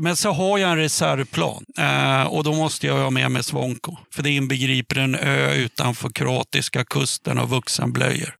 Men så har jag en reservplan eh, och då måste jag ha med mig Svonko. För det inbegriper en ö utanför kroatiska kusten och vuxenblöjor.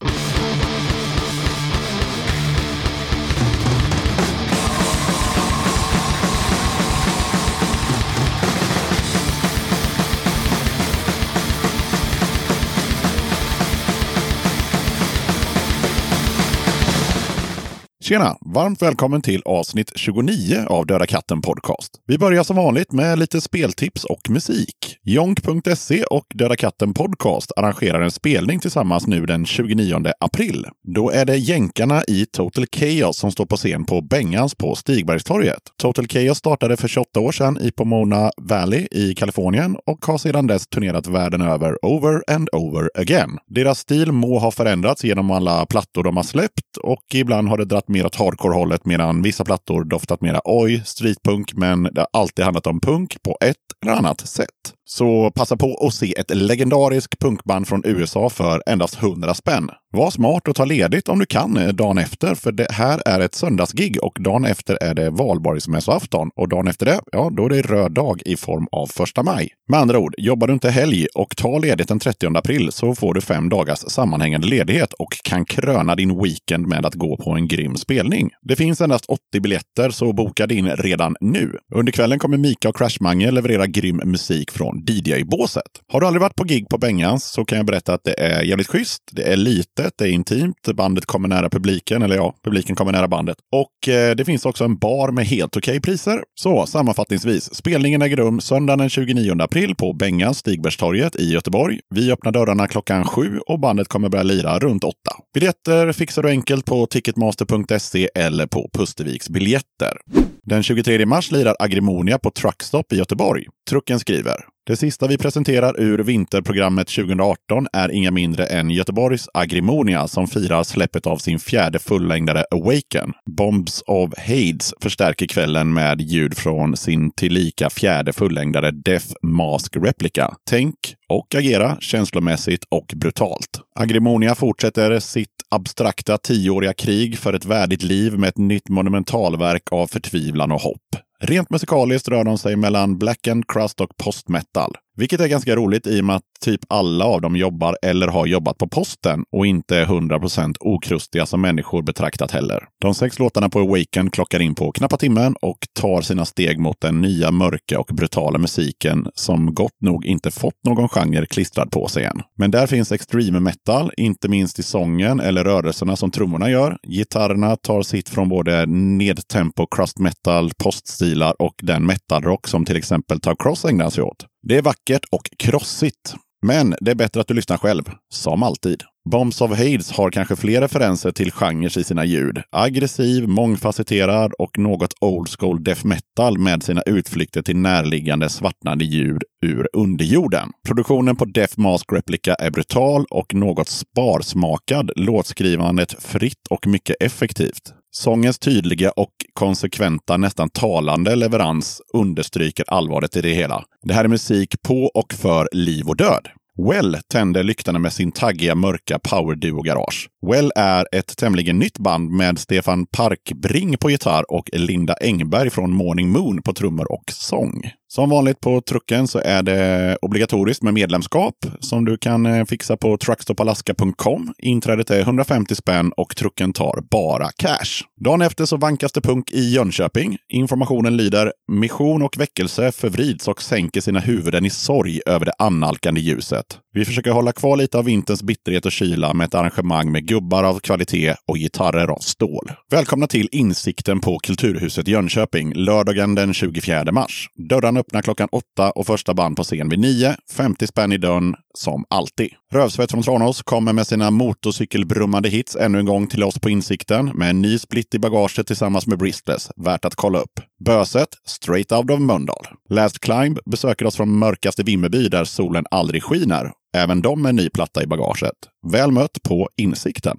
Tjena! Varmt välkommen till avsnitt 29 av Döda katten Podcast. Vi börjar som vanligt med lite speltips och musik. Jonk.se och Döda katten Podcast arrangerar en spelning tillsammans nu den 29 april. Då är det jänkarna i Total Chaos som står på scen på Bengans på Stigbergstorget. Total Chaos startade för 28 år sedan i Pomona Valley i Kalifornien och har sedan dess turnerat världen över over and over again. Deras stil må ha förändrats genom alla plattor de har släppt och ibland har det dratt mer åt hardcore-hållet medan vissa plattor doftat mera oj, streetpunk, men det har alltid handlat om punk på ett eller annat sätt. Så passa på att se ett legendariskt punkband från USA för endast 100 spänn. Var smart och ta ledigt om du kan eh, dagen efter, för det här är ett söndagsgig och dagen efter är det valborgsmässoafton och dagen efter det, ja, då är det röd dag i form av första maj. Med andra ord, jobbar du inte helg och tar ledigt den 30 april så får du fem dagars sammanhängande ledighet och kan kröna din weekend med att gå på en grym spelning. Det finns endast 80 biljetter, så boka din redan nu. Under kvällen kommer Mika och Crash Mange leverera grym musik från DJ-båset. Har du aldrig varit på gig på Bengans så kan jag berätta att det är jävligt schysst. Det är litet, det är intimt, bandet kommer nära publiken, eller ja, publiken kommer nära bandet. Och eh, det finns också en bar med helt okej priser. Så sammanfattningsvis, spelningen äger rum söndagen den 29 april på Bengans Stigbergstorget i Göteborg. Vi öppnar dörrarna klockan sju och bandet kommer börja lira runt åtta. Biljetter fixar du enkelt på ticketmaster.se eller på Pusterviks biljetter. Den 23 mars lirar Agrimonia på Truckstop i Göteborg. Trucken skriver det sista vi presenterar ur vinterprogrammet 2018 är inga mindre än Göteborgs Agrimonia som firar släppet av sin fjärde fullängdare Awaken. Bombs of Hades förstärker kvällen med ljud från sin tillika fjärde fullängdare Death Mask Replica. Tänk och agera känslomässigt och brutalt. Agrimonia fortsätter sitt abstrakta tioåriga krig för ett värdigt liv med ett nytt monumentalverk av förtvivlan och hopp. Rent musikaliskt rör de sig mellan black and crust och postmetal. Vilket är ganska roligt i och med att typ alla av dem jobbar eller har jobbat på posten och inte är 100% okrustiga som människor betraktat heller. De sex låtarna på Awaken klockar in på knappa timmen och tar sina steg mot den nya mörka och brutala musiken som gott nog inte fått någon genre klistrad på sig än. Men där finns extreme metal, inte minst i sången eller rörelserna som trummorna gör. Gitarrerna tar sitt från både nedtempo crust metal, poststilar och den metalrock som till exempel Tau Cross ägnar sig åt. Det är vackert och krossigt. Men det är bättre att du lyssnar själv, som alltid. Bombs of Hades har kanske fler referenser till genrer i sina ljud. Aggressiv, mångfacetterad och något old school death metal med sina utflykter till närliggande svartnande ljud ur underjorden. Produktionen på Death Mask Replica är brutal och något sparsmakad, låtskrivandet fritt och mycket effektivt. Sångens tydliga och konsekventa, nästan talande leverans understryker allvaret i det hela. Det här är musik på och för liv och död. Well tänder lyktarna med sin taggiga mörka powerduo Garage. Well är ett tämligen nytt band med Stefan Parkbring på gitarr och Linda Engberg från Morning Moon på trummor och sång. Som vanligt på trucken så är det obligatoriskt med medlemskap som du kan eh, fixa på truckstopalaska.com. Inträdet är 150 spänn och trucken tar bara cash. Dagen efter så vankas det punk i Jönköping. Informationen lyder Mission och väckelse förvrids och sänker sina huvuden i sorg över det annalkande ljuset. Vi försöker hålla kvar lite av vinterns bitterhet och kyla med ett arrangemang med gubbar av kvalitet och gitarrer av stål. Välkomna till Insikten på Kulturhuset Jönköping lördagen den 24 mars. Dörrarna öppnar klockan åtta och första band på scen vid nio. 50 spänn i dörren, som alltid. Rövsvett från Tranås kommer med sina motorcykelbrummande hits ännu en gång till oss på Insikten med en ny split i bagaget tillsammans med Bristless. Värt att kolla upp. Böset, straight out of Mölndal. Last Climb besöker oss från mörkaste Vimmerby där solen aldrig skiner. Även de med ny platta i bagaget. Väl mött på Insikten.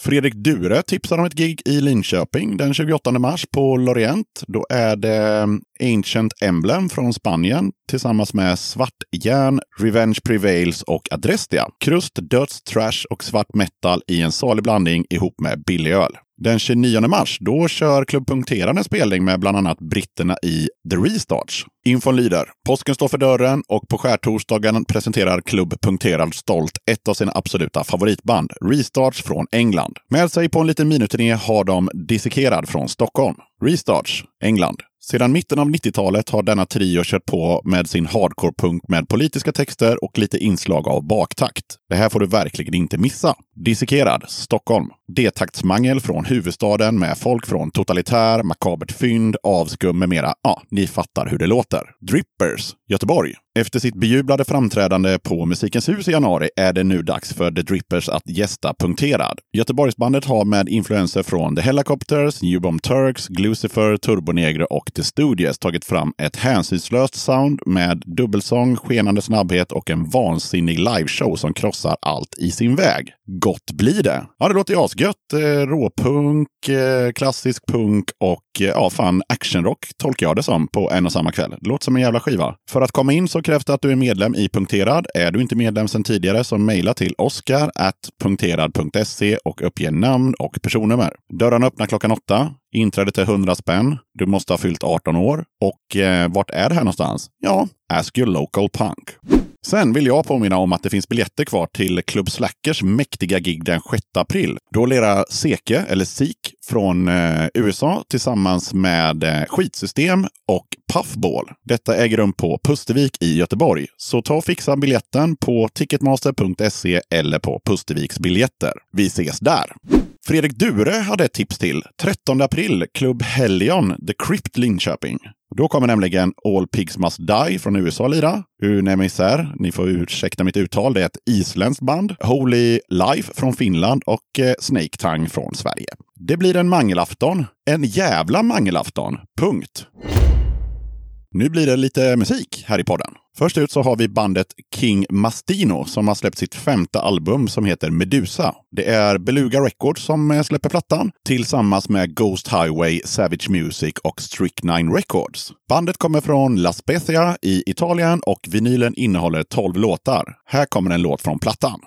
Fredrik Dure tipsar om ett gig i Linköping den 28 mars på Lorient. Då är det mm, Ancient Emblem från Spanien tillsammans med Svartjärn, Revenge Prevails och Adrestia. Krust, döds, trash och svart metal i en salig blandning ihop med billig öl. Den 29 mars då kör Klubb Punkterande en spelning med bland annat britterna i The Restarts. Infon lyder Påsken står för dörren och på skärtorsdagen presenterar Klubb Punkterad stolt ett av sina absoluta favoritband, Restarts från England. Med sig på en liten miniturné har de Dissekerad från Stockholm. Restarts, England. Sedan mitten av 90-talet har denna trio kört på med sin hardcore-punk med politiska texter och lite inslag av baktakt. Det här får du verkligen inte missa. Dissekerad, Stockholm. Detaktsmangel från huvudstaden med folk från totalitär, makabert fynd, avskum med mera. Ja, ni fattar hur det låter. Drippers, Göteborg. Efter sitt bejublade framträdande på Musikens hus i januari är det nu dags för The Drippers att gästa Punkterad. Göteborgsbandet har med influenser från The Helicopters, New Bomb Turks, Glucifer, Turbonegro och The Studios tagit fram ett hänsynslöst sound med dubbelsång, skenande snabbhet och en vansinnig liveshow som krossar allt i sin väg. Gott blir det! Ja, det låter ju asgött. Eh, råpunk, eh, klassisk punk och eh, ja, fan actionrock tolkar jag det som på en och samma kväll. Det låter som en jävla skiva. För att komma in så krävs det att du är medlem i Punkterad. Är du inte medlem sedan tidigare så mejla till oskar.punkterad.se och uppge namn och personnummer. Dörrarna öppnar klockan åtta. Inträdet är 100 spänn. Du måste ha fyllt 18 år. Och eh, vart är det här någonstans? Ja, ask your local punk. Sen vill jag påminna om att det finns biljetter kvar till Club Slackers mäktiga gig den 6 april. Då lirar Seke, eller Sik, från eh, USA tillsammans med eh, Skitsystem och Puffball. Detta äger rum på Pustervik i Göteborg. Så ta och fixa biljetten på ticketmaster.se eller på Pusterviks biljetter. Vi ses där! Fredrik Dure hade ett tips till. 13 april, Klubb Helion, The Crypt Linköping. Då kommer nämligen All Pigs Must Die från USA lira. Unemisär, ni får ursäkta mitt uttal, det är ett isländskt band. Holy Life från Finland och eh, Snake Tang från Sverige. Det blir en mangelafton. En jävla mangelafton. Punkt. Nu blir det lite musik här i podden. Först ut så har vi bandet King Mastino som har släppt sitt femte album som heter Medusa. Det är Beluga Records som eh, släpper plattan tillsammans med Ghost Highway, Savage Music och Strychnine Records. Bandet kommer från La Spezia i Italien och vinylen innehåller 12 låtar. Här kommer en låt från plattan.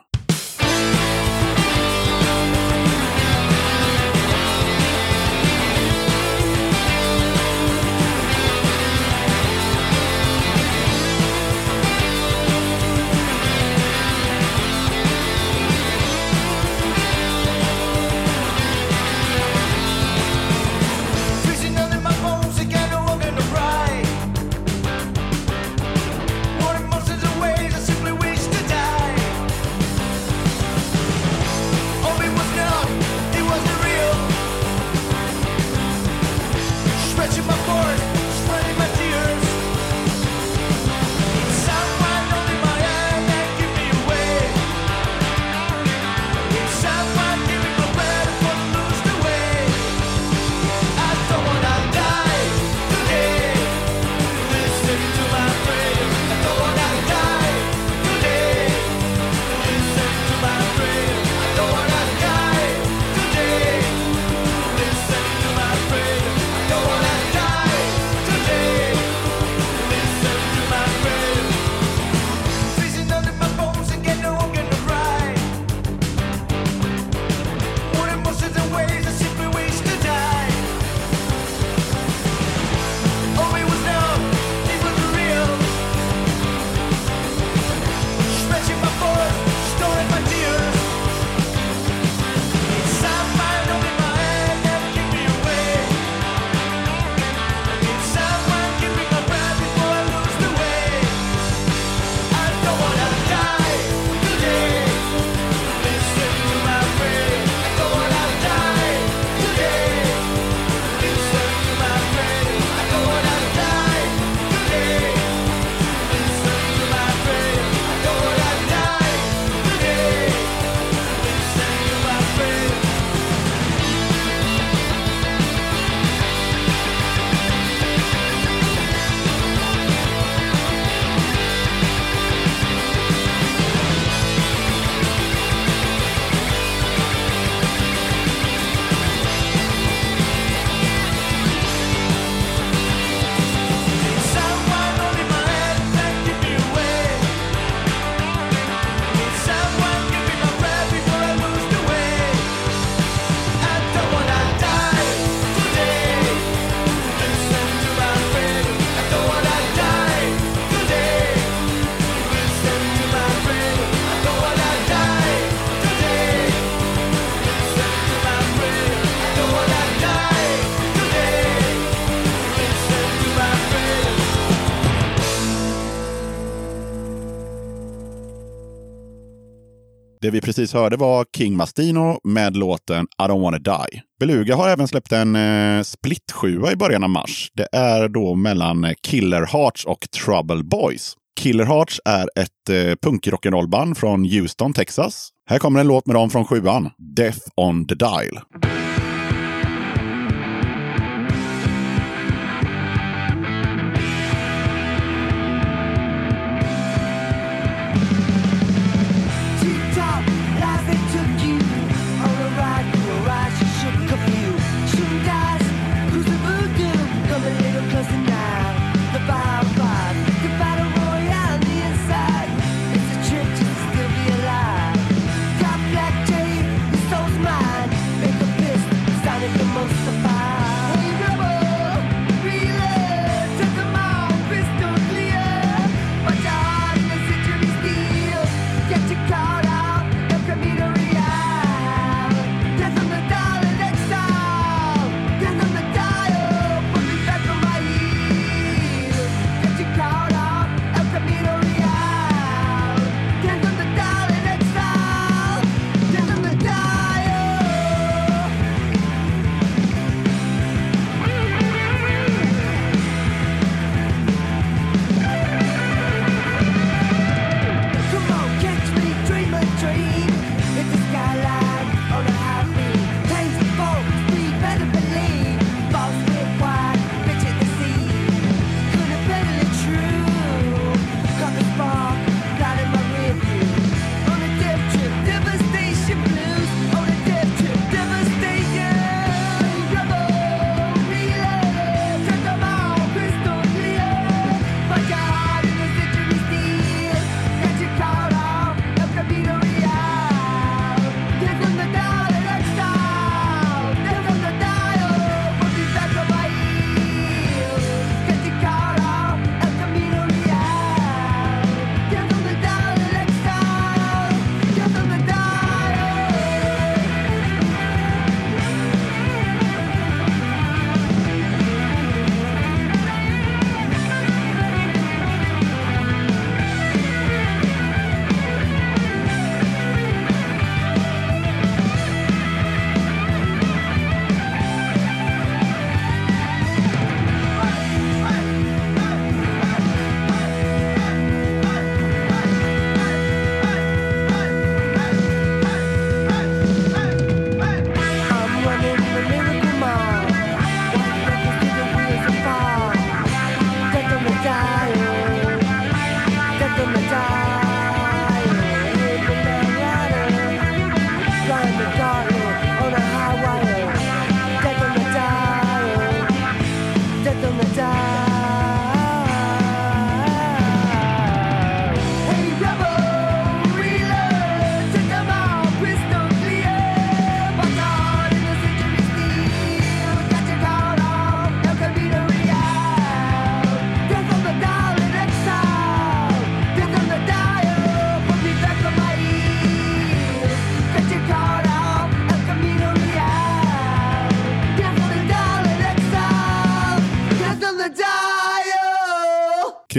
Det vi precis hörde var King Mastino med låten I don't wanna die. Beluga har även släppt en eh, split i början av mars. Det är då mellan eh, Killer Hearts och Trouble Boys. Killer Hearts är ett eh, punkrock'n'roll-band från Houston, Texas. Här kommer en låt med dem från sjuan, Death on the Dial.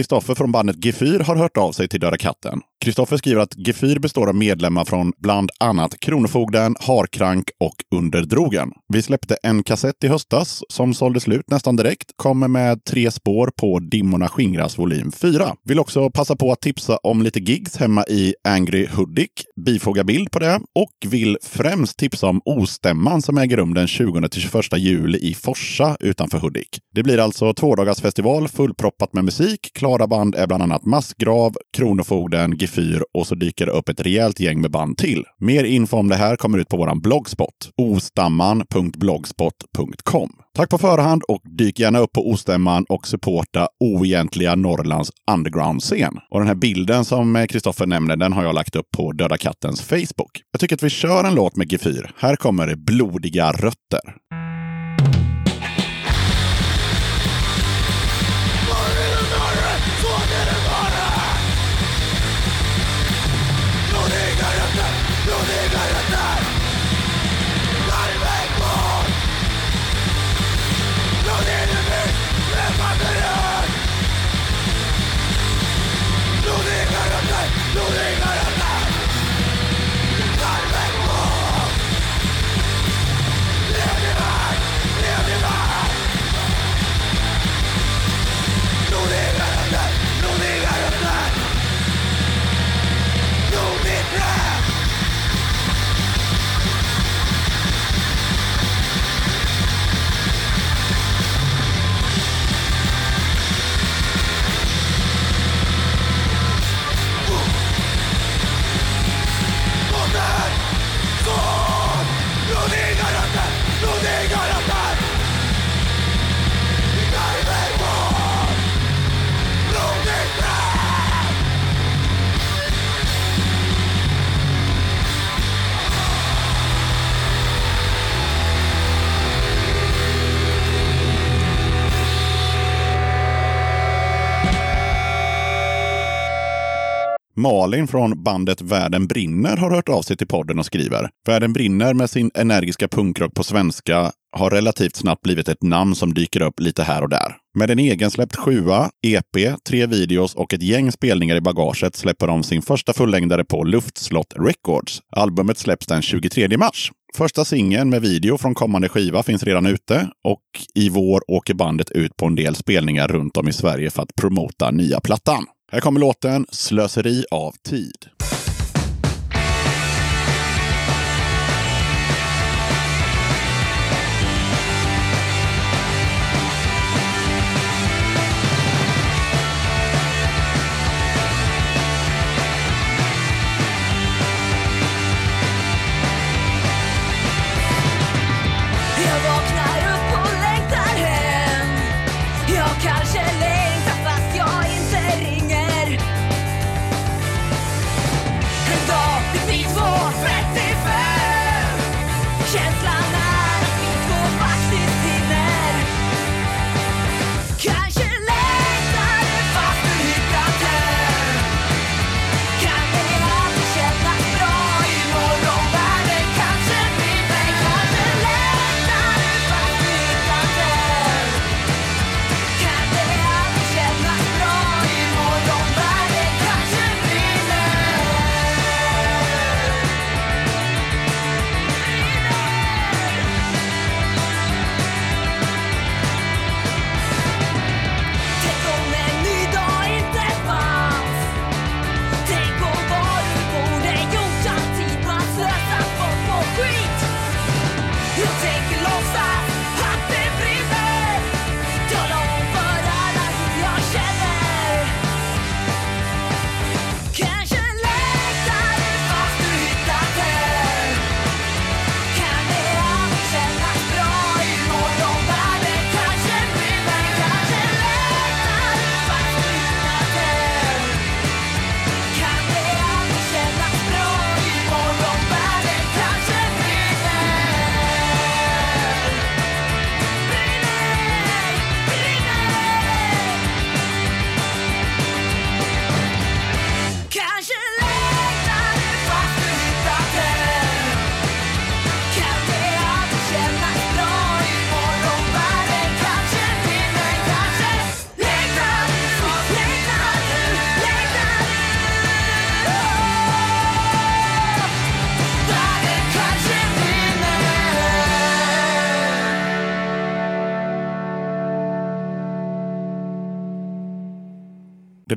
Kristoffer från bandet G4 har hört av sig till Döda katten. Kristoffer skriver att G4 består av medlemmar från bland annat Kronofogden, Harkrank och Underdrogen. Vi släppte en kassett i höstas som sålde slut nästan direkt. Kommer med tre spår på Dimmorna skingras volym 4. Vill också passa på att tipsa om lite gigs hemma i Angry Hudik. Bifoga bild på det. Och vill främst tipsa om Ostämman som äger rum den 20-21 juli i Forsa utanför Hudik. Det blir alltså tvådagarsfestival fullproppat med musik. Klara band är bland annat Massgrav, Kronofogden, fyr och så dyker det upp ett rejält gäng med band till. Mer info om det här kommer ut på vår bloggspot, ostamman.blogspot.com. Tack på förhand och dyk gärna upp på Ostämman och supporta oegentliga Norrlands underground-scen. Och den här bilden som eh, Kristoffer nämner, den har jag lagt upp på Döda Kattens Facebook. Jag tycker att vi kör en låt med G4. Här kommer det blodiga rötter Malin från bandet Världen brinner har hört av sig till podden och skriver Världen brinner med sin energiska punkrock på svenska har relativt snabbt blivit ett namn som dyker upp lite här och där. Med en egensläppt sjua, EP, tre videos och ett gäng spelningar i bagaget släpper de sin första fullängdare på Luftslott Records. Albumet släpps den 23 mars. Första singeln med video från kommande skiva finns redan ute och i vår åker bandet ut på en del spelningar runt om i Sverige för att promota nya plattan. Här kommer låten Slöseri av tid.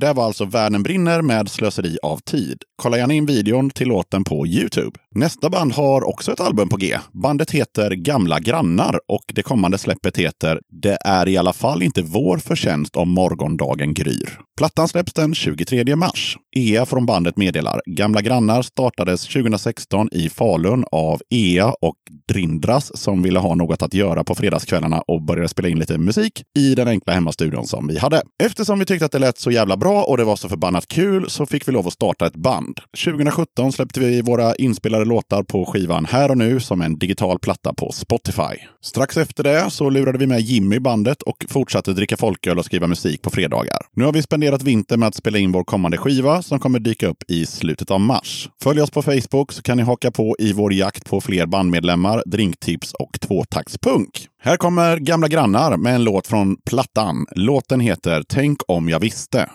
Där var alltså Världen brinner med Slöseri av tid. Kolla gärna in videon till låten på Youtube. Nästa band har också ett album på G. Bandet heter Gamla grannar och det kommande släppet heter Det är i alla fall inte vår förtjänst om morgondagen gryr. Plattan släpps den 23 mars. EA från bandet meddelar Gamla grannar startades 2016 i Falun av EA och Drindras som ville ha något att göra på fredagskvällarna och började spela in lite musik i den enkla hemmastudion som vi hade. Eftersom vi tyckte att det lät så jävla bra och det var så förbannat kul så fick vi lov att starta ett band. 2017 släppte vi våra inspelade låtar på skivan Här och nu som en digital platta på Spotify. Strax efter det så lurade vi med Jimmy bandet och fortsatte dricka folköl och skriva musik på fredagar. Nu har vi spenderat vintern med att spela in vår kommande skiva som kommer dyka upp i slutet av mars. Följ oss på Facebook så kan ni haka på i vår jakt på fler bandmedlemmar, drinktips och tvåtaktspunk. Här kommer Gamla grannar med en låt från plattan. Låten heter Tänk om jag visste.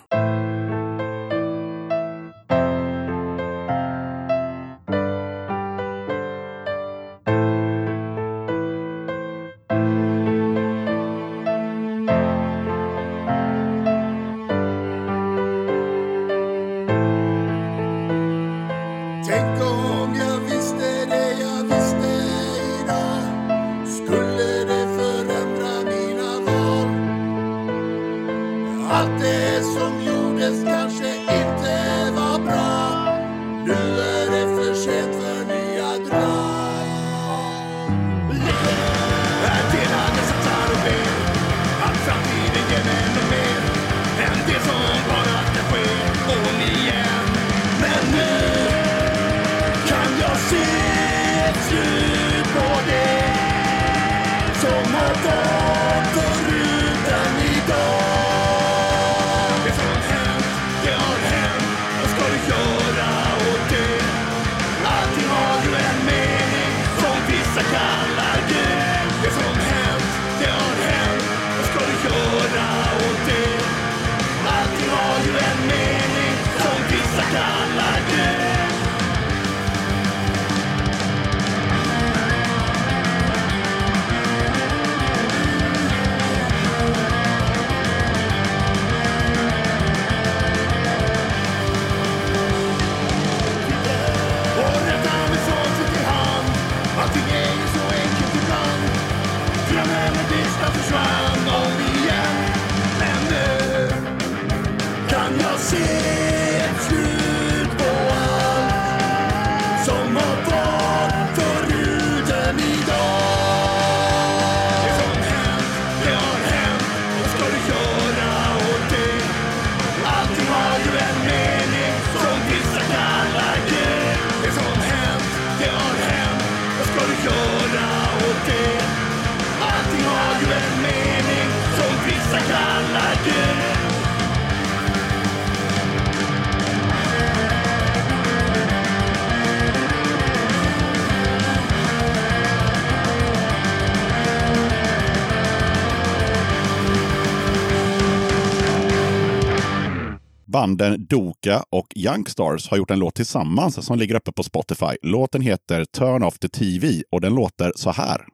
Banden Doka och Youngstars har gjort en låt tillsammans som ligger uppe på Spotify. Låten heter Turn off the TV och den låter så här.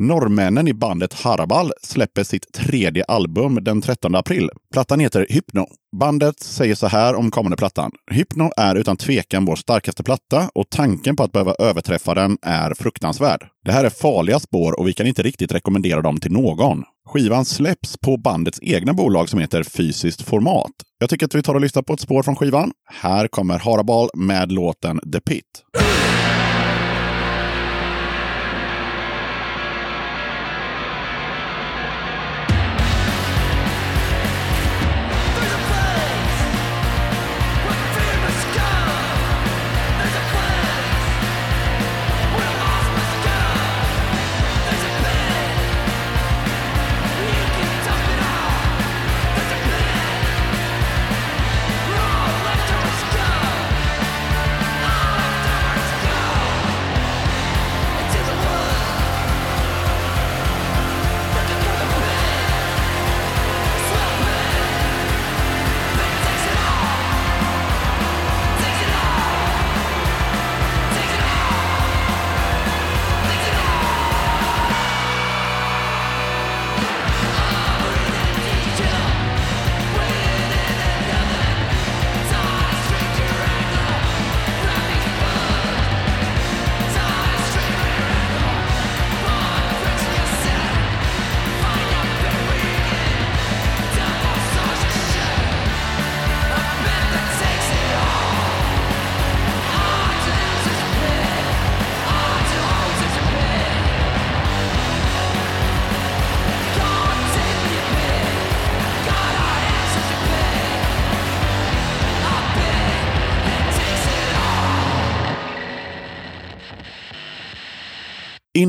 Norrmännen i bandet Harabal släpper sitt tredje album den 13 april. Plattan heter Hypno. Bandet säger så här om kommande plattan. Hypno är utan tvekan vår starkaste platta och tanken på att behöva överträffa den är fruktansvärd. Det här är farliga spår och vi kan inte riktigt rekommendera dem till någon. Skivan släpps på bandets egna bolag som heter Fysiskt Format. Jag tycker att vi tar och lyssnar på ett spår från skivan. Här kommer Harabal med låten The Pit.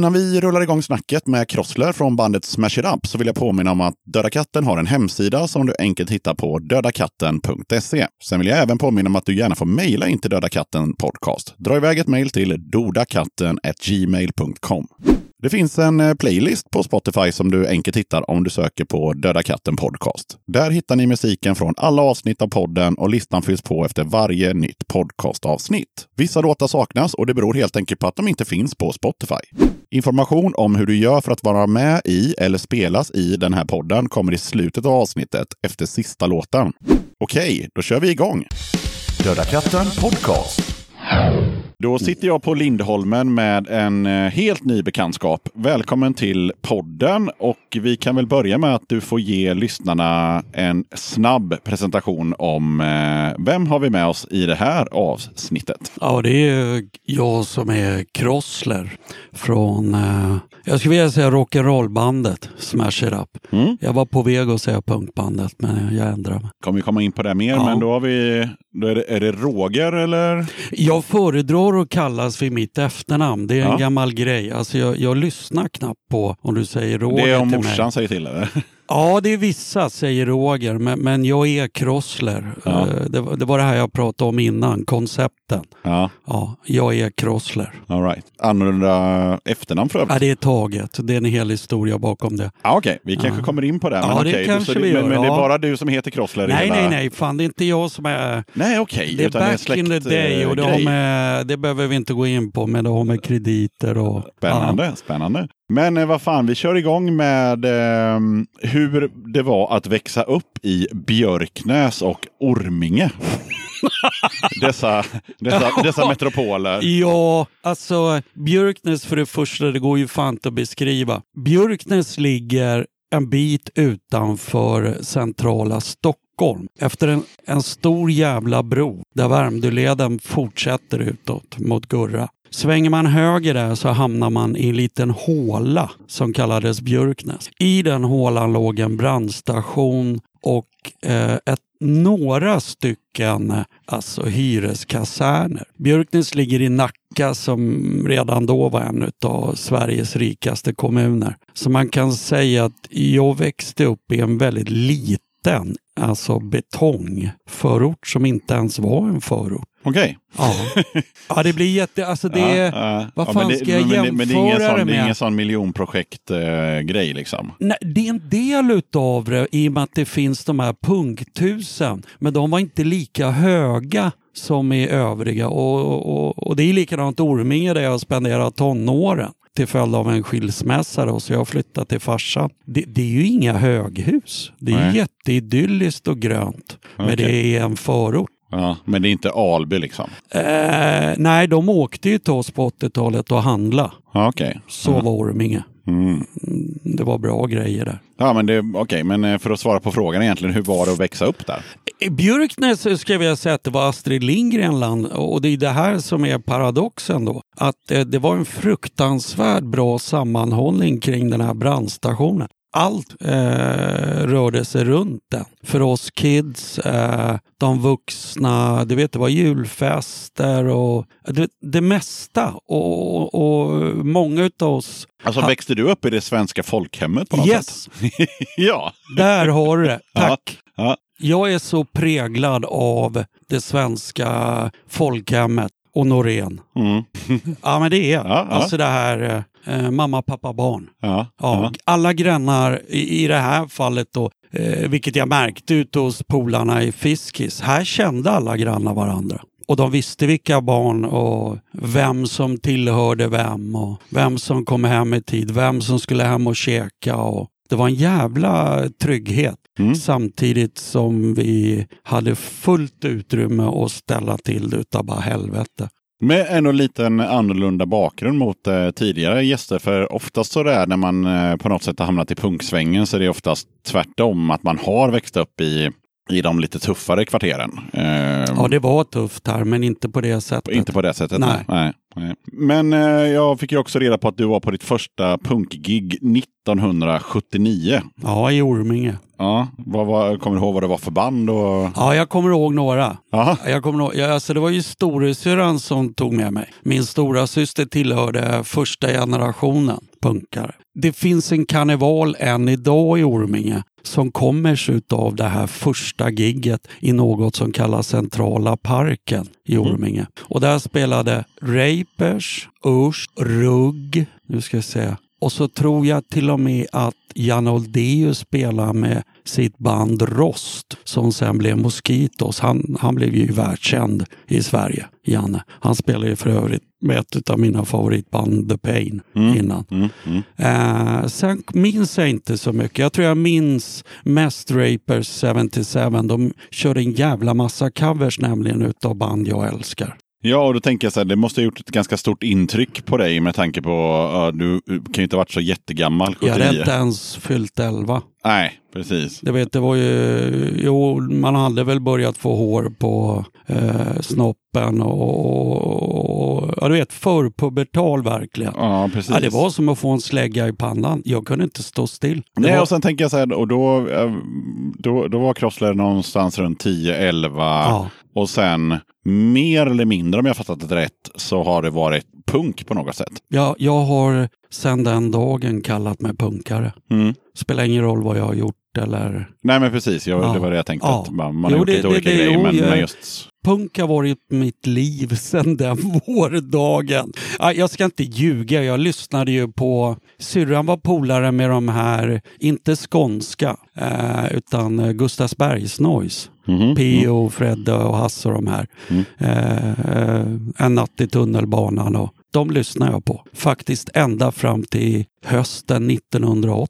Innan vi rullar igång snacket med Crossler från bandet Smash It Up så vill jag påminna om att Döda katten har en hemsida som du enkelt hittar på dödakatten.se. Sen vill jag även påminna om att du gärna får mejla in till Döda katten podcast. Dra iväg ett mejl till dodakatten@gmail.com. Det finns en eh, playlist på Spotify som du enkelt hittar om du söker på Döda katten podcast. Där hittar ni musiken från alla avsnitt av podden och listan fylls på efter varje nytt podcastavsnitt. Vissa låtar saknas och det beror helt enkelt på att de inte finns på Spotify. Information om hur du gör för att vara med i eller spelas i den här podden kommer i slutet av avsnittet efter sista låten. Okej, då kör vi igång! Döda katten podcast. Då sitter jag på Lindholmen med en eh, helt ny bekantskap. Välkommen till podden och vi kan väl börja med att du får ge lyssnarna en snabb presentation om eh, vem har vi med oss i det här avsnittet. Ja, det är jag som är Krossler från, eh, jag skulle vilja säga rock'n'roll-bandet Smash It Up. Mm. Jag var på väg att säga punkbandet, men jag ändrade mig. Kommer vi komma in på det mer, Ja. men då har vi, då är det, är det Roger eller? Jag föredrar att kallas vid mitt efternamn. Det är en Ja. gammal grej. Alltså jag, jag lyssnar knappt på om du säger Roger Det är om till morsan mig. säger till eller? Ja, det är vissa säger Roger, men, men jag är Krossler. Ja. Eh, Det, var- det var det här jag pratade om innan, koncepten. Ja, Ja, jag är Krossler. all right. Annorlunda efternamn för övrigt. Ja, det är taget. Det är en hel historia bakom det. Ja, Okej, vi kanske Ja. kommer in på det. Ja, men det okej, kanske så det, vi men, gör, men det är ja. bara du som heter Krossler? Nej, hela... nej, nej. Fan, det är inte jag som är... Nej, okej. Det är utan back in the day och det, eh, har grej. med, det behöver vi inte gå in på, men det har med krediter och... Spännande, spännande. Men eh, vad fan, vi kör igång med eh, hur det var att växa upp i Björknäs och Orminge. dessa, dessa, dessa metropoler. Ja, alltså Björknäs för det första, det går ju fan att beskriva. Björknäs ligger en bit utanför centrala Stockholm efter en, en stor jävla bro där Värmdöleden fortsätter utåt mot Gurra. Svänger man höger där så hamnar man i en liten håla som kallades Björknäs. I den hålan låg en brandstation och eh, ett, några stycken alltså hyreskaserner. Björknäs ligger i Nacka som redan då var en av Sveriges rikaste kommuner. Så man kan säga att jag växte upp i en väldigt liten alltså betongförort som inte ens var en förort. Okej. Ja, ja det blir jätte... Alltså det. Ja, ja. vad Ja, fan men det, ska jag men det, men det är ingen jämföra sån, det det är med? ingen sån miljonprojekt-grej liksom. Nej, det är en del utav det i och med att det finns de här punkthusen. Men de var inte lika höga som i övriga. Och, och, och det är likadant Orminge där jag spenderat tonåren till följd av en skilsmässa då, så jag har flyttat till farsan. Det, det är ju inga höghus. Det är Nej. jätteidylliskt och grönt. Men Okej. det är en förort. Ja, men det är inte Alby liksom. Eh, nej, de åkte ju till oss på 80-talet och handla. Okej. Så var Orminge. Mm. Det var bra grejer där. Ja, men det, okej, men eh, för att svara på frågan egentligen, hur var det att växa upp där? I Björknäs skulle jag säga att det var Astrid Lindgren land och det är det här som är paradoxen då. Att eh, det var en fruktansvärt bra sammanhållning kring den här brandstationen. Allt eh, rörde sig runt den. För oss kids, eh, de vuxna, du vet det var julfester och det, det mesta. Och, och, och många utav oss, Alltså växte du upp i det svenska folkhemmet på något yes, sätt? ja. där har du det. Tack. Ja. Jag är så präglad av det svenska folkhemmet och Norén. Mm. Ja, men det är. Ja, ja. Alltså det här eh, mamma, pappa, barn. Ja. Ja, Alla grannar i, i det här fallet då, eh, vilket jag märkte ute hos polarna i Fiskis. Här kände alla grannar varandra. Och de visste vilka barn och vem som tillhörde vem och vem som kom hem i tid, vem som skulle hem och käka. Och det var en jävla trygghet. Mm. Samtidigt som vi hade fullt utrymme att ställa till det utav bara helvete. Med ändå lite en annorlunda bakgrund mot eh, tidigare gäster. För oftast så det är när man eh, på något sätt har hamnat i punksvängen så är det oftast tvärtom. Att man har växt upp i, i de lite tuffare kvarteren. Eh, Ja, det var tufft här, men inte på det sättet. Inte på det sättet. Nej. nej, nej. Men eh, jag fick ju också reda på att du var på ditt första punkgig 1979. Ja, i Orminge. Ja, vad var, kommer du ihåg vad det var för band? Och... Ja, jag kommer ihåg några. Ja. Jag kommer ihåg, ja, alltså det var ju storasyrran som tog med mig. Min stora syster tillhörde första generationen punkare. Det finns en karneval än idag i Orminge som kommer sig utav det här första gigget i något som kallas Centrala parken i Orminge. Och där spelade Rapers, Usch, Rugg, nu ska jag säga, och så tror jag till och med att Jan Oldeus spelar med sitt band Rost som sen blev Mosquitos. Han, han blev ju världskänd i Sverige, Janne. Han spelade ju för övrigt med ett av mina favoritband, The Pain, innan. Mm, mm. Eh, sen minns jag inte så mycket. Jag tror jag minns mest Rapers 77. De körde en jävla massa covers nämligen utav band jag älskar. Ja, och då tänker jag så här, det måste ha gjort ett ganska stort intryck på dig med tanke på, ja, du kan ju inte ha varit så jättegammal, Jag 79. hade inte ens fyllt 11. Nej, precis. Det, vet, det var ju, jo, man hade väl börjat få hår på eh, snoppen och, och ja, du vet, förpubertal verkligen. Ja, precis. Ja, det var som att få en slägga i pannan. Jag kunde inte stå still. Det Nej, var, och sen tänker jag så här, och då, eh, då, då var Crossler någonstans runt 10-11 Ja. Och sen mer eller mindre, om jag fattat det rätt, så har det varit punk på något sätt. jag, jag har sedan den dagen kallat mig punkare. Mm. Spelar ingen roll vad jag har gjort eller... Nej, men precis, jag, Ja. det var det jag tänkte. Ja. Att man, man Jo, har gjort det- lite det- olika det- grejer, jo, men, jag- men just... Punk har varit mitt liv sedan den vårdagen. Ja, Jag ska inte ljuga, jag lyssnade ju på... Syrran var polare med de här, inte skånska, eh, utan eh, Gustavsbergs Noise. Mhm. P.O., Fredde och Hasse och de här. Mm. Eh, eh, en natt i tunnelbanan och de lyssnar jag på. Faktiskt ända fram till hösten 1980.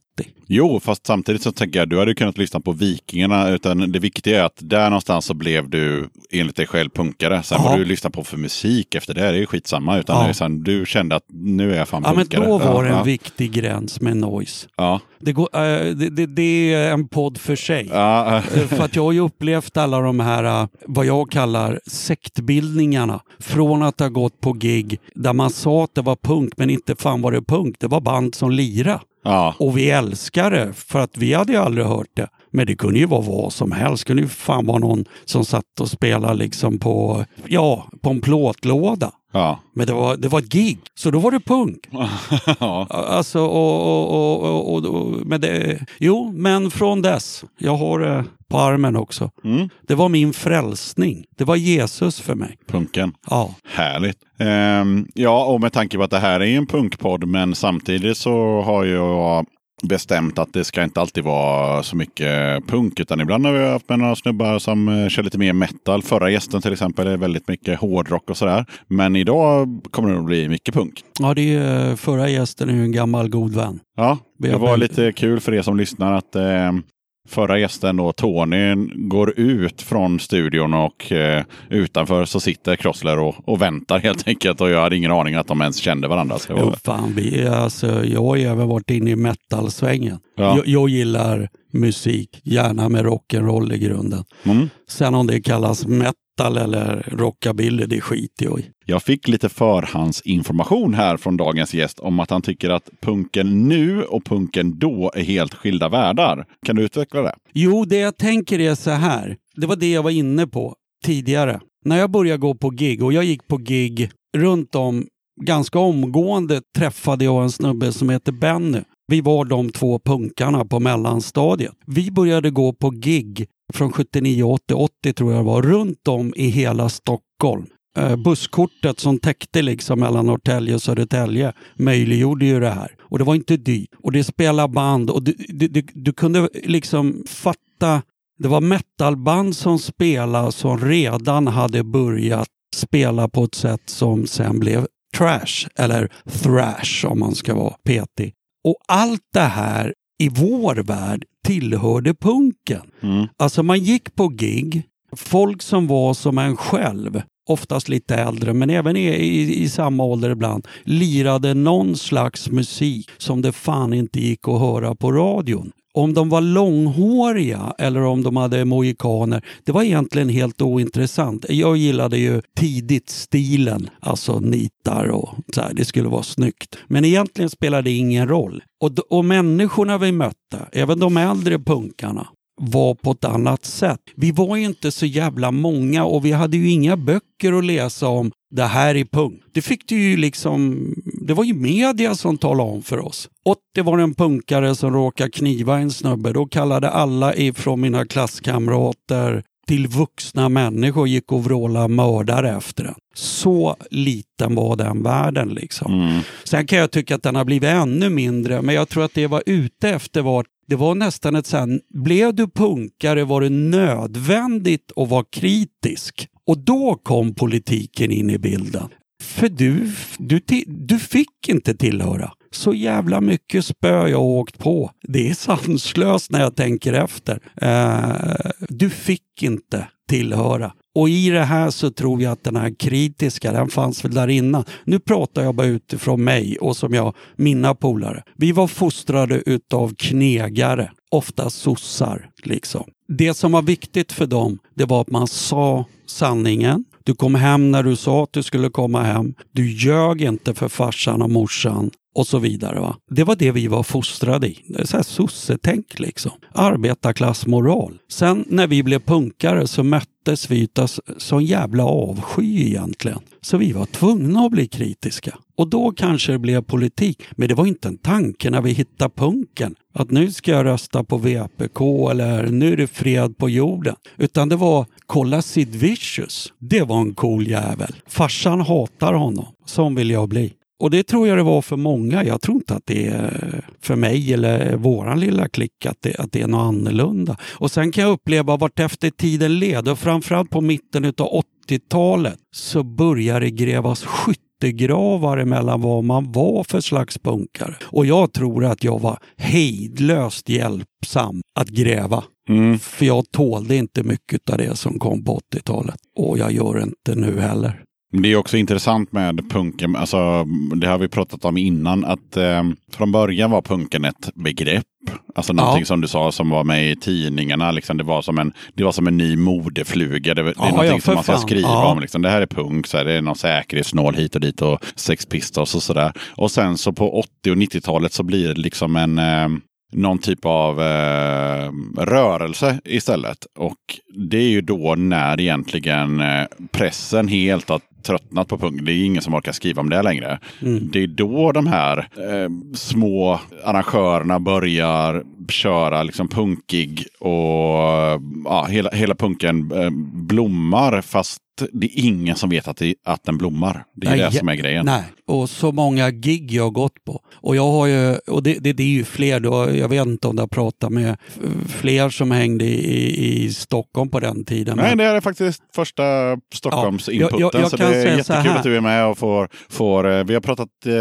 Jo, fast samtidigt så tänker jag du hade kunnat lyssna på Vikingarna. Utan det viktiga är att där någonstans så blev du enligt dig själv punkare. Sen Ja. vad du lyssnar på för musik efter det, det är ju skitsamma. Utan Ja. det är sen, du kände att nu är jag fan Ja, men punkare. då var det en ja, viktig gräns med noise. ja. Det, går, eh, det, det, det är en podd för sig. Ja, Eh, För att jag har ju upplevt alla de här, eh, vad jag kallar sektbildningarna. Från att ha gått på gig där man sa att det var punk, men inte fan var det punk. Det var band som lira. ja. Och vi älskar det, för att vi hade ju aldrig hört det. Men det kunde ju vara vad som helst. Det kunde ju fan vara någon som satt och spelade liksom på, ja, på en plåtlåda. Ja. Men det var, det var ett gig, så då var det punk. ja. Alltså, och, och, och, och, och men det, jo, men från dess. Jag har det på armen också. Mm. Det var min frälsning. Det var Jesus för mig. Punken. Ja, Härligt. Ehm, ja, och med tanke på att det här är en punkpodd, men samtidigt så har jag bestämt att det ska inte alltid vara så mycket punk, utan ibland har vi haft med några snubbar som eh, kör lite mer metal. Förra gästen till exempel är väldigt mycket hårdrock och sådär. Men idag kommer det att bli mycket punk. ja det är, förra gästen är ju en gammal god vän. Ja, det var lite kul för er som lyssnar att eh, förra gästen då, Tony, går ut från studion och eh, utanför så sitter Crossler och, och väntar helt enkelt. Och jag hade ingen aning att de ens kände varandra. Så det Jo, var, fan, vi, alltså, jag har ju även varit inne i metalsvängen. Ja. Jag, jag gillar musik, gärna med rock'n'roll i grunden. mm. Sen om det kallas metal eller rockabilly, det skiter jag i. Jag fick lite förhandsinformation här från dagens gäst om att han tycker att punken nu och punken då är helt skilda världar. Kan du utveckla det? Jo, det jag tänker är så här. Det var det jag var inne på tidigare. När jag började gå på gig, och jag gick på gig runt om ganska omgående träffade jag en snubbe som heter Benny. Vi var de två punkarna på mellanstadiet. Vi började gå på gig från 79, 80, 80 tror jag det var, runt om i hela Stockholm. Eh, busskortet som täckte liksom mellan Norrtälje och Södertälje möjliggjorde ju det här. Och det var inte dyrt. Och det spelade band och du, du, du, du kunde liksom fatta. Det var metalband som spelade som redan hade börjat spela på ett sätt som sen blev trash eller thrash om man ska vara petig. Och allt det här i vår värld tillhörde punken. Mm. Alltså man gick på gig, folk som var som en själv, oftast lite äldre men även i, i, i samma ålder ibland, lirade någon slags musik som det fan inte gick att höra på radion. Om de var långhåriga eller om de hade mohikaner, det var egentligen helt ointressant. Jag gillade ju tidigt stilen, alltså nitar och så här, det skulle vara snyggt. Men egentligen spelade det ingen roll. Och, och människorna vi mötte, även de äldre punkarna, var på ett annat sätt. Vi var ju inte så jävla många och vi hade ju inga böcker att läsa om det här är punk. Det fick du ju liksom, det var ju media som talade om för oss. 80 var det en punkare som råkade kniva en snubbe. Då kallade alla ifrån mina klasskamrater till vuxna människor gick och vrålade mördare efter den. Så liten var den världen liksom. Sen kan jag tycka att den har blivit ännu mindre, men jag tror att det var ute efter var det var nästan ett sen, blev du punkare var det nödvändigt att vara kritisk. Och då kom politiken in i bilden. För du, du, du fick inte tillhöra. Så jävla mycket spö jag har åkt på. Det är sanslöst när jag tänker efter. Eh, du fick inte tillhöra. Och i det här så tror jag att den här kritiska, den fanns väl där innan. Nu pratar jag bara utifrån mig och som jag, mina polare. Vi var fostrade utav knegare, ofta sossar liksom. Det som var viktigt för dem, det var att man sa sanningen. Du kom hem när du sa att du skulle komma hem. Du ljög inte för farsan och morsan och så vidare. Va? Det var det vi var fostrade i. Det är så här sossetänk liksom. Arbetarklassmoral. Sen när vi blev punkare så möttes vi av sån jävla avsky egentligen. Så vi var tvungna att bli kritiska. Och då kanske det blev politik. Men det var inte en tanke när vi hittade punken. Att nu ska jag rösta på VPK eller nu är det fred på jorden. Utan det var kolla Sid Vicious. Det var en cool jävel. Farsan hatar honom. Sån vill jag bli. Och det tror jag det var för många. Jag tror inte att det är för mig eller våran lilla klick att det, att det är något annorlunda. Och sen kan jag uppleva vart efter tiden led och framförallt på mitten av 80-talet så började det grävas skyttegravar mellan vad man var för slags punkare. Och jag tror att jag var hejdlöst hjälpsam att gräva. För jag tålde inte mycket av det som kom på 80-talet. Och jag gör inte nu heller. Det är också intressant med punken, alltså, det har vi pratat om innan, att eh, från början var punken ett begrepp. Alltså någonting Ja. som du sa som var med i tidningarna. Liksom, det, var som en, det var som en ny modefluga. Det, det är Ja, någonting ja, som man ska fan. skriva Ja. om. Liksom. Det här är punk, så här, det är någon säkerhetsnål hit och dit och Sex Pistols och sådär. Och sen så på 80 och 90-talet så blir det liksom en eh, någon typ av eh, rörelse istället. Och det är ju då när egentligen eh, pressen helt har tröttnat på punk. Det är ingen som orkar skriva om det längre. Det är då de här eh, små arrangörerna börjar köra liksom punkig och ja, hela, hela punken eh, blommar fast det är ingen som vet att, det, att den blommar. Det är Nej, det som är grejen. Nej, och så många gig jag har gått på. Och jag har ju, och det, det, det är ju fler, då, jag vet inte om du har pratat med fler som hängde i, i, Stockholm på den tiden. Nej, Men- det är faktiskt första Stockholms-inputen. Ja, jag- jag så det är jättekul här. att du är med och får... får eh, vi, har pratat, eh,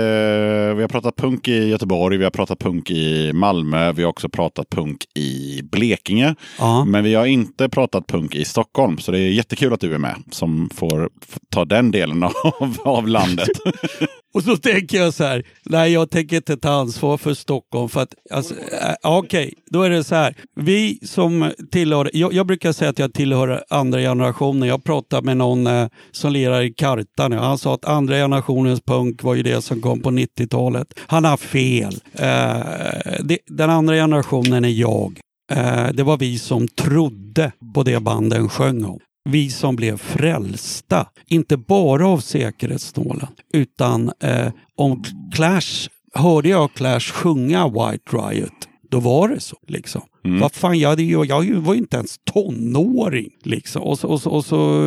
vi har pratat punk i Göteborg, vi har pratat punk i Malmö, vi har också pratat punk i Blekinge. Ja. Men vi har inte pratat punk i Stockholm, så det är jättekul att du är med som som får ta den delen av, av landet. Och så tänker jag så här, nej jag tänker inte ta ansvar för Stockholm för att, alltså, äh, okej, då är det så här. Vi som tillhör, jag, jag brukar säga att jag tillhör andra generationen. Jag pratade med någon eh, som lirar i Karta nu. Han sa att andra generationens punk var ju det som kom på 90-talet. Han har fel. Eh, det, den andra generationen är jag. Eh, det var vi som trodde på det banden sjöng om. Vi som blev frälsta, inte bara av säkerhetsnålen, utan eh, om Clash, hörde jag Clash sjunga White Riot, då var det så. liksom. Vad fan, jag, ju, jag var ju inte ens tonåring. Liksom. Och, så, och, så, och så,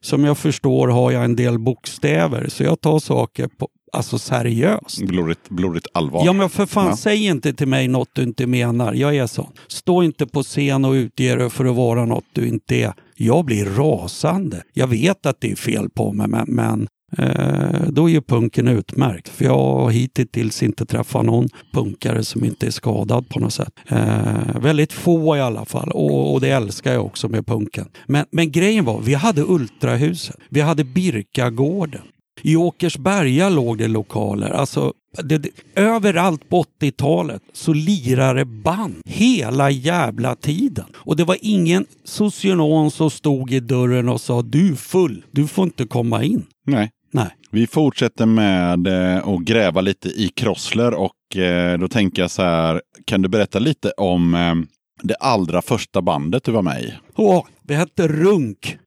som jag förstår har jag en del bokstäver, så jag tar saker på, alltså seriöst. blodigt, blodigt allvar. Ja men för fan, Ja. säg inte till mig något du inte menar. Jag är sån. Stå inte på scen och utge dig för att vara något du inte är. Jag blir rasande. Jag vet att det är fel på mig men, men eh, då är ju punken utmärkt. För jag har hittills inte träffat någon punkare som inte är skadad på något sätt. Eh, väldigt få i alla fall och, och det älskar jag också med punken. Men, men grejen var, vi hade Ultrahuset. Vi hade Birkagården. I Åkersberga låg det lokaler. Alltså, det, det, överallt på 80-talet så lirade band hela jävla tiden. Och det var ingen socionom som stod i dörren och sa du full, du får inte komma in. Nej. Nej. Vi fortsätter med eh, att gräva lite i Krossler och eh, då tänker jag så här, kan du berätta lite om eh, det allra första bandet du var med i? Åh, vi hette Runk.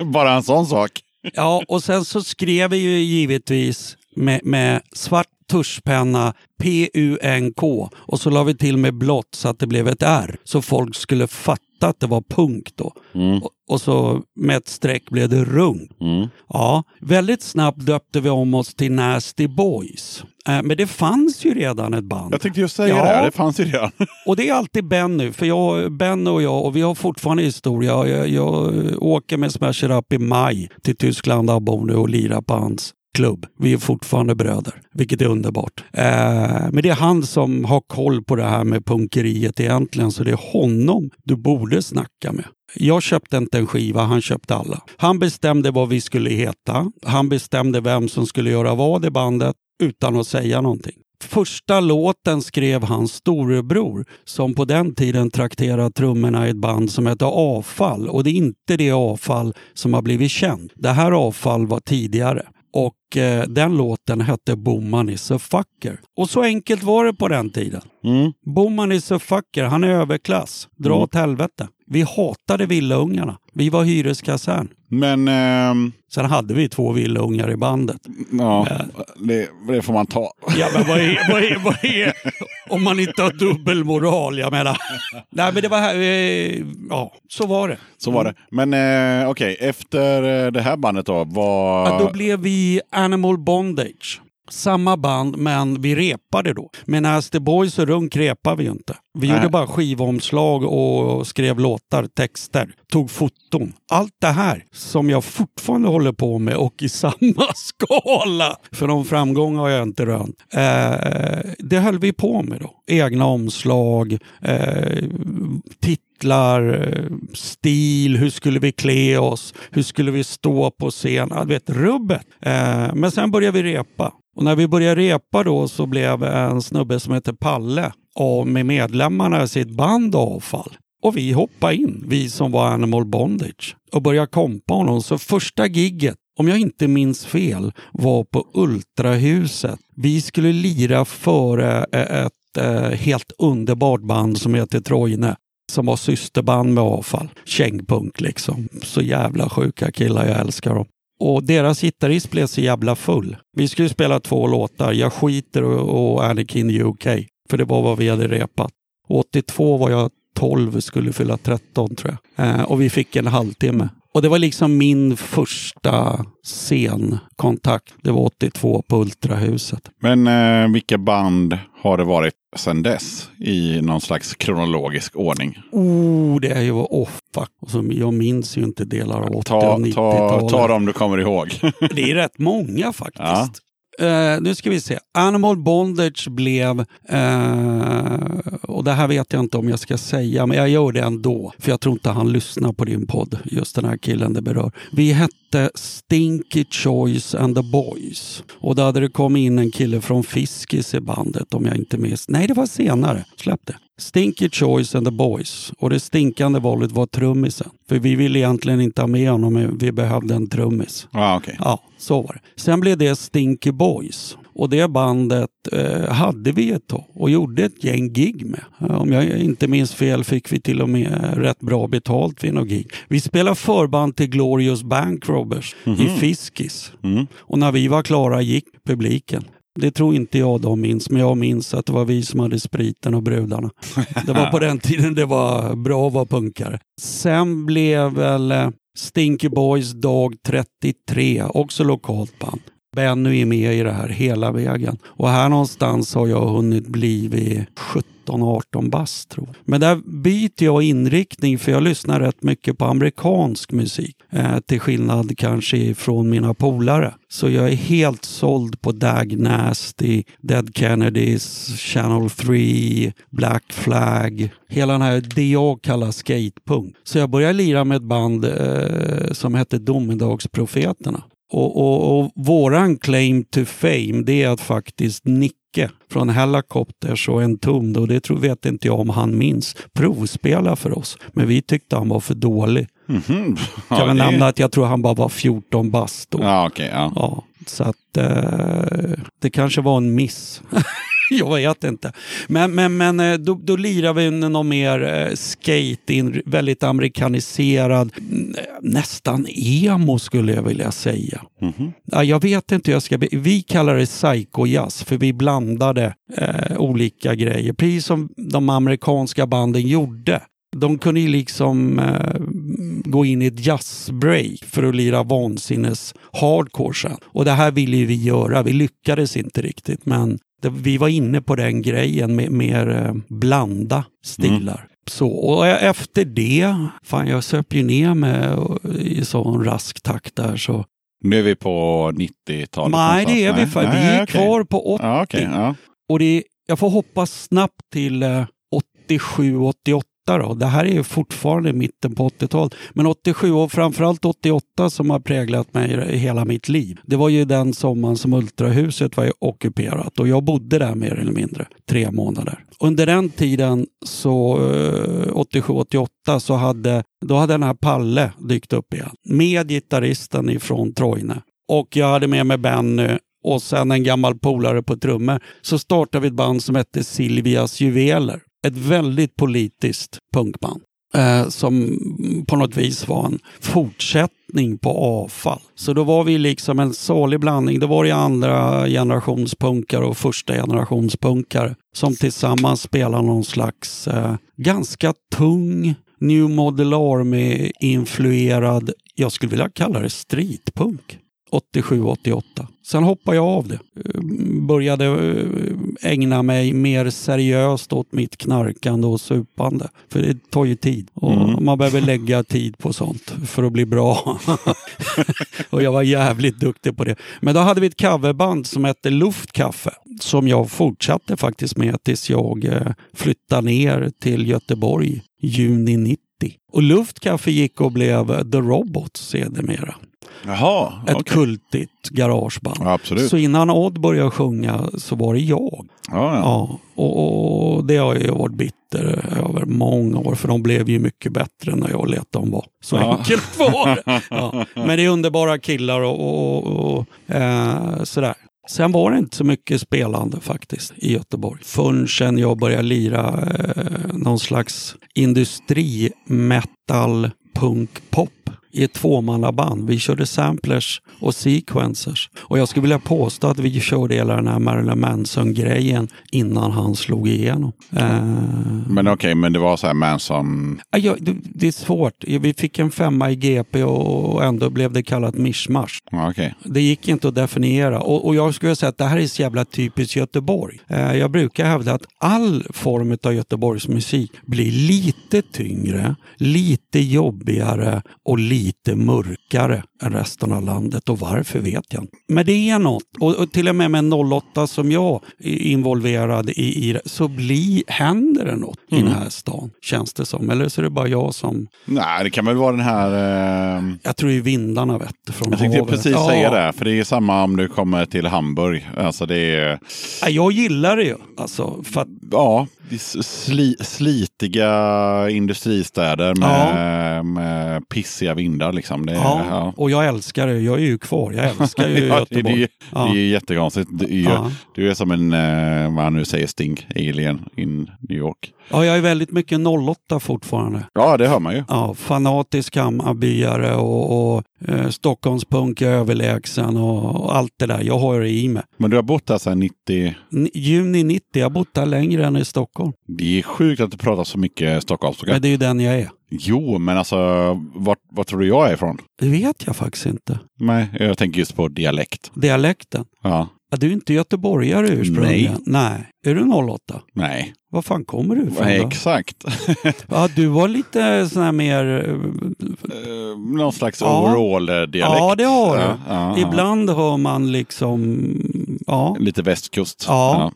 Bara en sån sak. Ja, och sen så skrev vi ju givetvis med, med svart tuschpenna P-U-N-K och så la vi till med blått så att det blev ett R så folk skulle fatta att det var punk då. Och, och så med ett streck blev det rung. Ja, väldigt snabbt döpte vi om oss till Nasty Boys. Eh, men det fanns ju redan ett band. Jag tänkte just säga Ja. det, här, det fanns ju redan. Och det är alltid Benny, för jag, Benny och jag, och vi har fortfarande historia. Jag, jag åker med Smash It Up i maj till Tyskland bor nu och lirar på hans klubb. Vi är fortfarande bröder, vilket är underbart. Eh, men det är han som har koll på det här med punkeriet egentligen, så det är honom du borde snacka med. Jag köpte inte en skiva, han köpte alla. Han bestämde vad vi skulle heta. Han bestämde vem som skulle göra vad i bandet utan att säga någonting. Första låten skrev hans storebror som på den tiden trakterade trummorna i ett band som hette Avfall. Och det är inte det Avfall som har blivit känt. Det här Avfall var tidigare. Och den låten hette Boman is a fucker. Och så enkelt var det på den tiden. Mm. Boman is a fucker, han är överklass. Dra åt helvete. Vi hatade villaungarna. Vi var hyreskasern. Men ehm, Sen hade vi två villaungar i bandet. ja, det, det får man ta. Ja, men vad är, vad är, vad är om man inte har dubbelmoral? Jag menar. Nej, men det var eh, ja, så var det. Så var det. Men eh, okej, efter eh, det här bandet då, var... Ja, då blev vi Animal Bondage. Samma band, men vi repade då. Men As the Boys och Runk repade vi ju inte. Vi Nej. gjorde bara skivomslag och skrev låtar, texter, tog foton. Allt det här som jag fortfarande håller på med och i samma skala. För någon framgång har jag inte rönt. Eh, det höll vi på med då. Egna omslag, eh, titlar, eh, stil, hur skulle vi klä oss, hur skulle vi stå på scen, ja, du vet rubbet. Eh, men sen började vi repa. Och när vi började repa då så blev en snubbe som heter Palle av med medlemmarna i sitt band Avfall. Och vi hoppade in, vi som var Animal Bondage, och började kompa honom. Så första gigget, om jag inte minns fel, var på Ultrahuset. Vi skulle lira före ett eh, eh, helt underbart band som heter Trojne som var systerband med avfall. Kängpunk liksom. Så jävla sjuka killar, jag älskar dem. Och deras gitarrist blev så jävla full. Vi skulle spela två låtar, Jag skiter och, och Anakin UK. För det var vad vi hade repat. 82 var jag 12, skulle fylla 13 tror jag. Eh, och vi fick en halvtimme. Och det var liksom min första scenkontakt. Det var 82 på Ultrahuset. Men eh, vilka band har det varit sedan dess i någon slags kronologisk ordning? Oh, det är ju fuck. Alltså, jag minns ju inte delar av 80 och Ta, ta, 90-talet. ta dem du kommer ihåg. Det är rätt många faktiskt. Eh, nu ska vi se. Animal Bondage blev, eh, och det här vet jag inte om jag ska säga, men jag gör det ändå. För jag tror inte han lyssnar på din podd, just den här killen det berör. Vi hette Stinky Choice and the Boys. Och då hade det kommit in en kille från Fiskis i bandet, om jag inte minns. Nej, det var senare. Släpp det. Stinky Choice and the Boys. Och det stinkande valet var trummisen. För vi ville egentligen inte ha med honom, men vi behövde en trummis. ah, okej. Ja, så var det. Sen blev det Stinky Boys. Och det bandet eh, hade vi ett tag och gjorde ett gäng gig med. Eh, Om jag inte minns fel fick vi till och med rätt bra betalt vid något gig. Vi spelade förband till Glorious Bank Robbers i Fiskis. Och när vi var klara gick publiken. Det tror inte jag de minns, men jag minns att det var vi som hade spriten och brudarna. Det var på den tiden det var bra att vara punkare. Sen blev väl eh, Stinky Boys dag 33, också lokalt band. Benny är med i det här hela vägen. Och här någonstans har jag hunnit bli 17-18 bast tror jag. Men där byter jag inriktning för jag lyssnar rätt mycket på amerikansk musik. Eh, till skillnad kanske från mina polare. Så jag är helt såld på Dag Nasty, Dead Kennedys, Channel 3, Black Flag. Hela den här, det jag kallar skatepunk. Så jag började lira med ett band eh, som hette Domedagsprofeterna. Och, och, och våran claim to fame det är att faktiskt Nicke från Helicopters och en tum, och det tror, vet inte jag om han minns, provspela för oss. Men vi tyckte han var för dålig. Mhm. Kan Ja, väl det- nämna att jag tror han bara var 14 bast då. Ja, okej. ja. Ja, så att eh, det kanske var en miss. jag vet inte. Men, men, men eh, då, då lirar vi någon mer eh, skate, in, väldigt amerikaniserad, mm, nästan emo skulle jag vilja säga. Ja, jag vet inte hur jag ska... Vi kallar det psycho-jazz för vi blandade eh, olika grejer, precis som de amerikanska banden gjorde. De kunde ju liksom eh, gå in i ett jazzbreak för att lira vansinnes hardcore sen. Och det här ville ju vi göra. Vi lyckades inte riktigt men vi var inne på den grejen med mer eh, blanda stilar. Så, och efter det, fan jag söp ju ner mig i sån rask takt där så. Nu är vi på 90-talet. Nej det är vi för vi är kvar på 80. Ja, okej. ja. Och det, jag får hoppas snabbt till eh, 87-88 då. Det här är ju fortfarande mitten på 80-talet. Men 87 och framförallt 88 som har präglat mig i hela mitt liv. Det var ju den sommaren som Ultrahuset var ju ockuperat och jag bodde där mer eller mindre tre månader. Under den tiden så eh, 87-88 så hade, då hade den här Palle dykt upp igen. Med gitarristen ifrån Trojne. Och jag hade med mig Benny och sen en gammal polare på trummor. Så startade vi ett band som hette Silvias Juveler. Ett väldigt politiskt punkband. Eh, som på något vis var en fortsättning på avfall. Så då var vi liksom en salig blandning. Det var det andra generationspunkare och första generationspunkare som tillsammans spelar någon slags eh, ganska tung New Model Army-influerad, jag skulle vilja kalla det streetpunk. 87-88. Sen hoppade jag av det. Eh, Började eh, ägna mig mer seriöst åt mitt knarkande och supande. För det tar ju tid. Och Man behöver lägga tid på sånt för att bli bra. och jag var jävligt duktig på det. Men då hade vi ett coverband som hette Luftkaffe. Som jag fortsatte faktiskt med tills jag eh, flyttade ner till Göteborg juni 90. Och Luftkaffe gick och blev The Robots sedermera. Jaha, Ett okej. kultigt garageband. Ja. Så innan Odd började sjunga så var det jag. Ja, ja. Och, och det har jag varit bitter över många år för de blev ju mycket bättre när jag lät dem vara. Så enkelt var det. Men det är underbara killar och, och, och, eh, sådär. Sen var det inte så mycket spelande faktiskt i Göteborg. Förrän jag började lira eh, någon slags industri-metal punk pop i ett tvåmannaband. Vi körde samplers och sequencers. Och jag skulle vilja påstå att vi körde hela den här Marilyn Manson-grejen innan han slog igenom. Eh, Men okej, men det var så här Manson... Ja, det, det är svårt. Vi fick en femma i GP och ändå blev det kallat mischmasch. Okej. Det gick inte att definiera. Och, och jag skulle säga att det här är så jävla typiskt Göteborg. Eh, jag brukar hävda att all form av Göteborgsmusik blir lite tyngre, lite jobbigare och lite lite mörkare än resten av landet. Och varför vet jag inte. Men det är något. Och, och till och med med en 08 som jag är involverad i, i så blir, händer det något i den här stan. Känns det som. Eller så är det bara jag som... Nej, det kan väl vara den här... Eh... Jag tror är vindarna vet från Jag tänkte havet. precis Ja. säga det, för det är samma om du kommer till Hamburg. Alltså det är... Ja, Jag gillar det ju. Alltså, för att, Ja, sli, slitiga industristäder med, med pissiga vindar. Liksom. Det, ja, ja. Och jag älskar det. Jag är ju kvar. Jag älskar ju Ja, det, är- det, är Göteborg. ju- Ja. det är jättekonstigt. Du Ja. du är som en, eh, vad han nu säger, Sting, alien in New York. Ja, jag är väldigt mycket 08 fortfarande. Ja, det hör man ju. Ja, fanatisk Hammarbyare och, och eh, Stockholmspunk är överlägsen och, och allt det där. Jag har det i mig. Men du har bott här sedan 90. N- juni 90, jag har bott där längre än i Stockholm. Det är sjukt att du pratar så mycket stockholmska. Men det är ju den jag är. Jo, men alltså, vart, vart tror du jag är ifrån? Det vet jag faktiskt inte. Nej, jag tänker just på dialekt. Dialekten. Ja, Ja, du är inte göteborgare ursprungligen. Nej. Är du 08? nej. Var fan kommer du ifrån Nej, då? exakt. Ja, du var lite sån här mer... Eh, Någon slags Ja. overall-dialekt. Ja, det har du. Ja. Ibland hör man liksom... Ja. Lite västkust. Ja.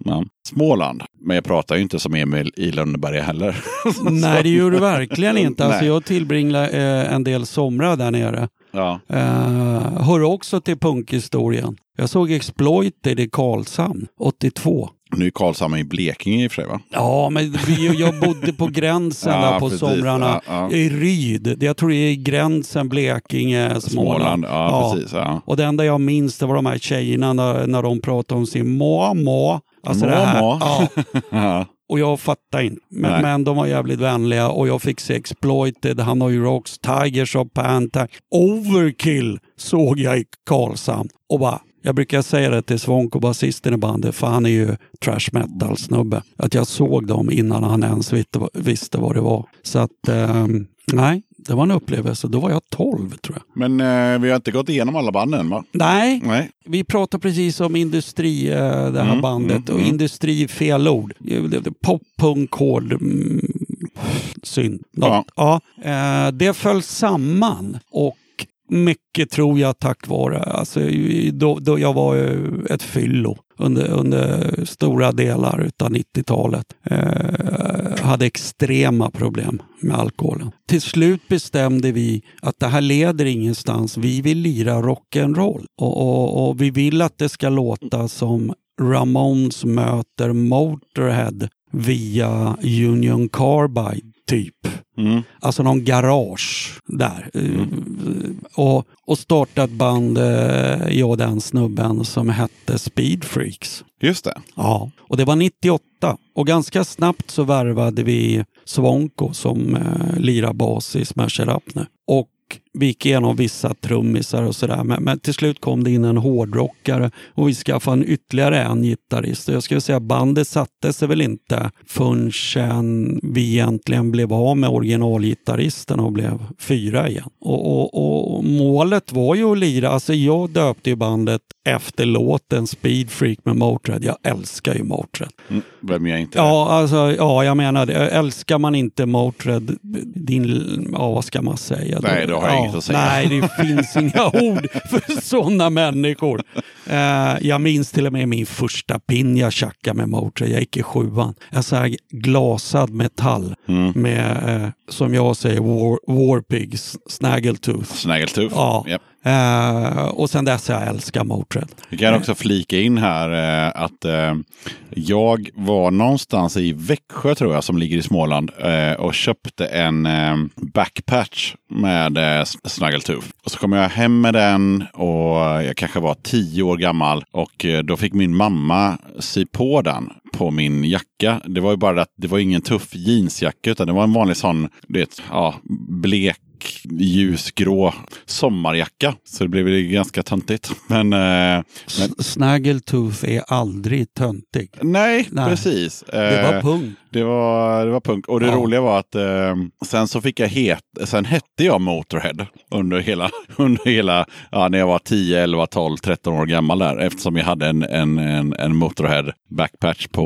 Småland. Men jag pratar ju inte som Emil i Lönneberga heller. Nej, det gör du verkligen inte. Alltså, Nej. jag tillbringade eh, en del somrar där nere. Ja. Eh, hör också till punkhistorien. Jag såg Exploited i Karlshamn 82. Nu är Karlshamn i Blekinge i och för sig va? Ja, men vi, jag bodde på gränsen Ja, där på precis. somrarna. Ja, ja. I Ryd. Det- Jag tror det är gränsen Blekinge, Småland. Småland. Ja, precis. Och det enda jag minns det var de här tjejerna när, när de pratade om sin mamma Alltså det Må, här, Ja. Och jag fattar inte. Men, men de var jävligt vänliga och jag fick se Exploited, Hanoi Rocks, Tigers of Panther, Overkill såg jag i Karlshamn och bara jag brukar säga det till Svånko, basisten i bandet, för han är ju trash metal-snubbe. Att jag såg dem innan han ens visste, vad det var. Så att, ehm, nej, det var en upplevelse. Då var jag 12 tror jag. Men eh, vi har inte gått igenom alla banden va? Nej, Nej. vi pratar precis om industri, eh, det här Mm, bandet. mm, och mm. industri fel ord. Pop, punk, hård, mm, synd. Något. Ja. eh, det föll samman och mycket tror jag tack vare, alltså, då, då jag var ju ett fyllo under, under stora delar av 90-talet. Eh, hade extrema problem med alkoholen. Till slut bestämde vi att det här leder ingenstans. Vi vill lira rock'n'roll och, och, och vi vill att det ska låta som Ramones möter Motorhead via Union Carbide typ. Mm. Alltså någon garage där. Eh, Och, och startat ett band, eh, jag och den snubben, som hette Speed Freaks. Just det. Ja, och det var 98. Och ganska snabbt så värvade vi Svonko som eh, lirar bas i Smash It Up nu. Vi gick igenom vissa trummisar och sådär. Men, men till slut kom det in en hårdrockare och vi skaffade en ytterligare en gitarrist. Jag skulle säga bandet satte sig väl inte förrän vi egentligen blev av med originalgitarristen och blev fyra igen. Och, och, och målet var ju att lira, alltså jag döpte ju bandet efter låten Speed Freak med Motörhead. Jag älskar ju Motörhead. Mm. Vem är inte Ja, alltså, ja, jag menar det. Älskar man inte Motörhead, din, ja vad ska man säga? Nej, då har jag ja, inget att säga. Nej, det finns inga ord för sådana människor. Eh, jag minns till och med min första pin jag tjackade med Motörhead. Jag gick i sjuan. En sån här glasad metall Mm. med, eh, som jag säger, War, Warpigs, Snaggletooth. Snaggletooth? Ja. Japp. Eh, och sen dess har jag älskat Motörhead. Vi kan också flika in här eh, att eh, jag var någonstans i Växjö tror jag som ligger i Småland eh, och köpte en eh, backpatch med eh, Snaggletooth. Och så kom jag hem med den och jag kanske var tio år gammal och eh, då fick min mamma sy på den på min jacka. Det var ju bara att det var ingen tuff jeansjacka utan det var en vanlig sån, du vet, ja, blek ljusgrå sommarjacka. Så det blev ganska töntigt. Men, eh, men Snaggletooth är aldrig töntig. nej, Nej. precis. Det var Eh, punk. det var, det var punk. Och det Ja. roliga var att eh, sen så fick jag het, sen hette jag Motorhead under hela, under hela ja, när jag var 10, 11, 12, 13 år gammal där. Eftersom jag hade en, en, en, en Motorhead backpatch på,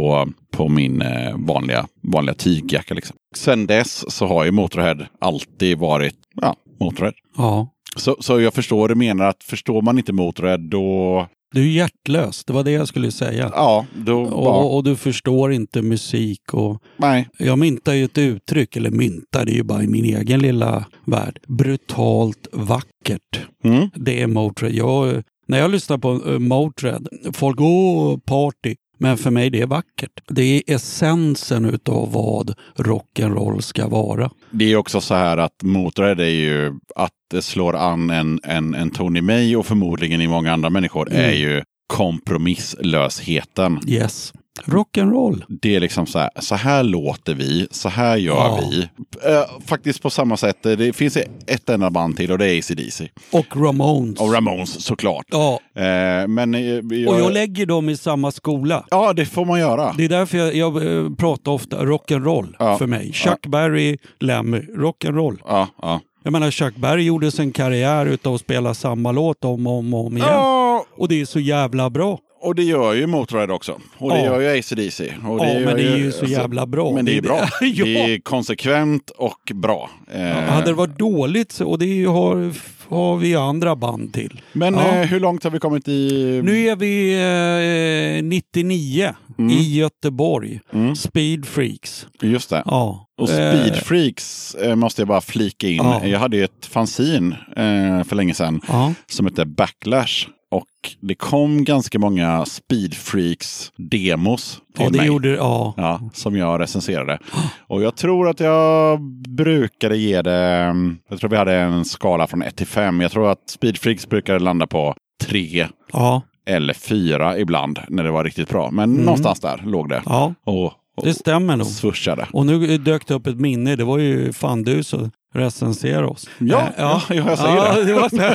på min eh, vanliga, vanliga tygjacka. Liksom. Sen dess så har ju Motorhead alltid varit ja, Motorhead. Ja. Så, så jag förstår du menar att förstår man inte Motorhead då, Du är hjärtlös, det var det jag skulle säga. ja, då, Och, och du förstår inte musik. Och nej. jag myntar ju ett uttryck, eller myntar, det är ju bara i min egen lilla värld. Brutalt vackert. Mm. Det är Motörhead. Jag, när jag lyssnar på uh, Motörhead, folk åh, party. Men för mig det är vackert. Det är essensen utav vad rock'n'roll ska vara. Det är också så här att Motörhead är ju att det slår an en, en, en ton i mig och förmodligen i många andra människor Mm. är ju kompromisslösheten. Yes. Rock'n'roll. Det är liksom så här, så här låter vi, så här gör Ja. vi. Eh, faktiskt på samma sätt, eh, det finns ett enda band till och det är ACDC. Och Ramones. Och Ramones såklart. Ja, Eh, men jag, och jag lägger dem i samma skola. Ja, det får man göra. Det är därför jag, jag pratar ofta rock'n'roll Ja. för mig. Chuck Berry, Lemmy, rock'n'roll. Ja, ja. Jag menar Chuck Berry gjorde sin karriär utav att spela samma låt om och om, om igen. ja, Och det är så jävla bra. Och det gör ju Motörhead också. Och det Ja. gör ju ACDC. Och Ja, gör men det är ju så alltså, jävla bra. Men det är Det- bra. Ja. Det är konsekvent och bra. Eh, Hade det varit dåligt, och det ju, har, har vi andra band till. Men Ja. eh, hur långt har vi kommit i... Nu är vi eh, 99 i Göteborg. Mm. Speed Freaks. Just det. Ja. Och Eh, Speed Freaks eh, måste jag bara flika in. Ja. Jag hade ju ett fanzin eh, för länge sedan Ja. som hette Backlash. Och det kom ganska många Speed Freaks demos till ja, det mig. gjorde ja. Ja, som jag recenserade. Och jag tror att jag brukade ge det, jag tror vi hade en skala från 1 till 5. Jag tror att Speed Freaks brukade landa på 3. ja. L4 ibland när det var riktigt bra. Men någonstans där låg det. Mm. Ja, Och, och det stämmer nog. swooshade. Och nu dök det upp ett minne. Det var ju fan du som recenserade oss. Ja, Eh, ja, jag säger ja, det. det var så.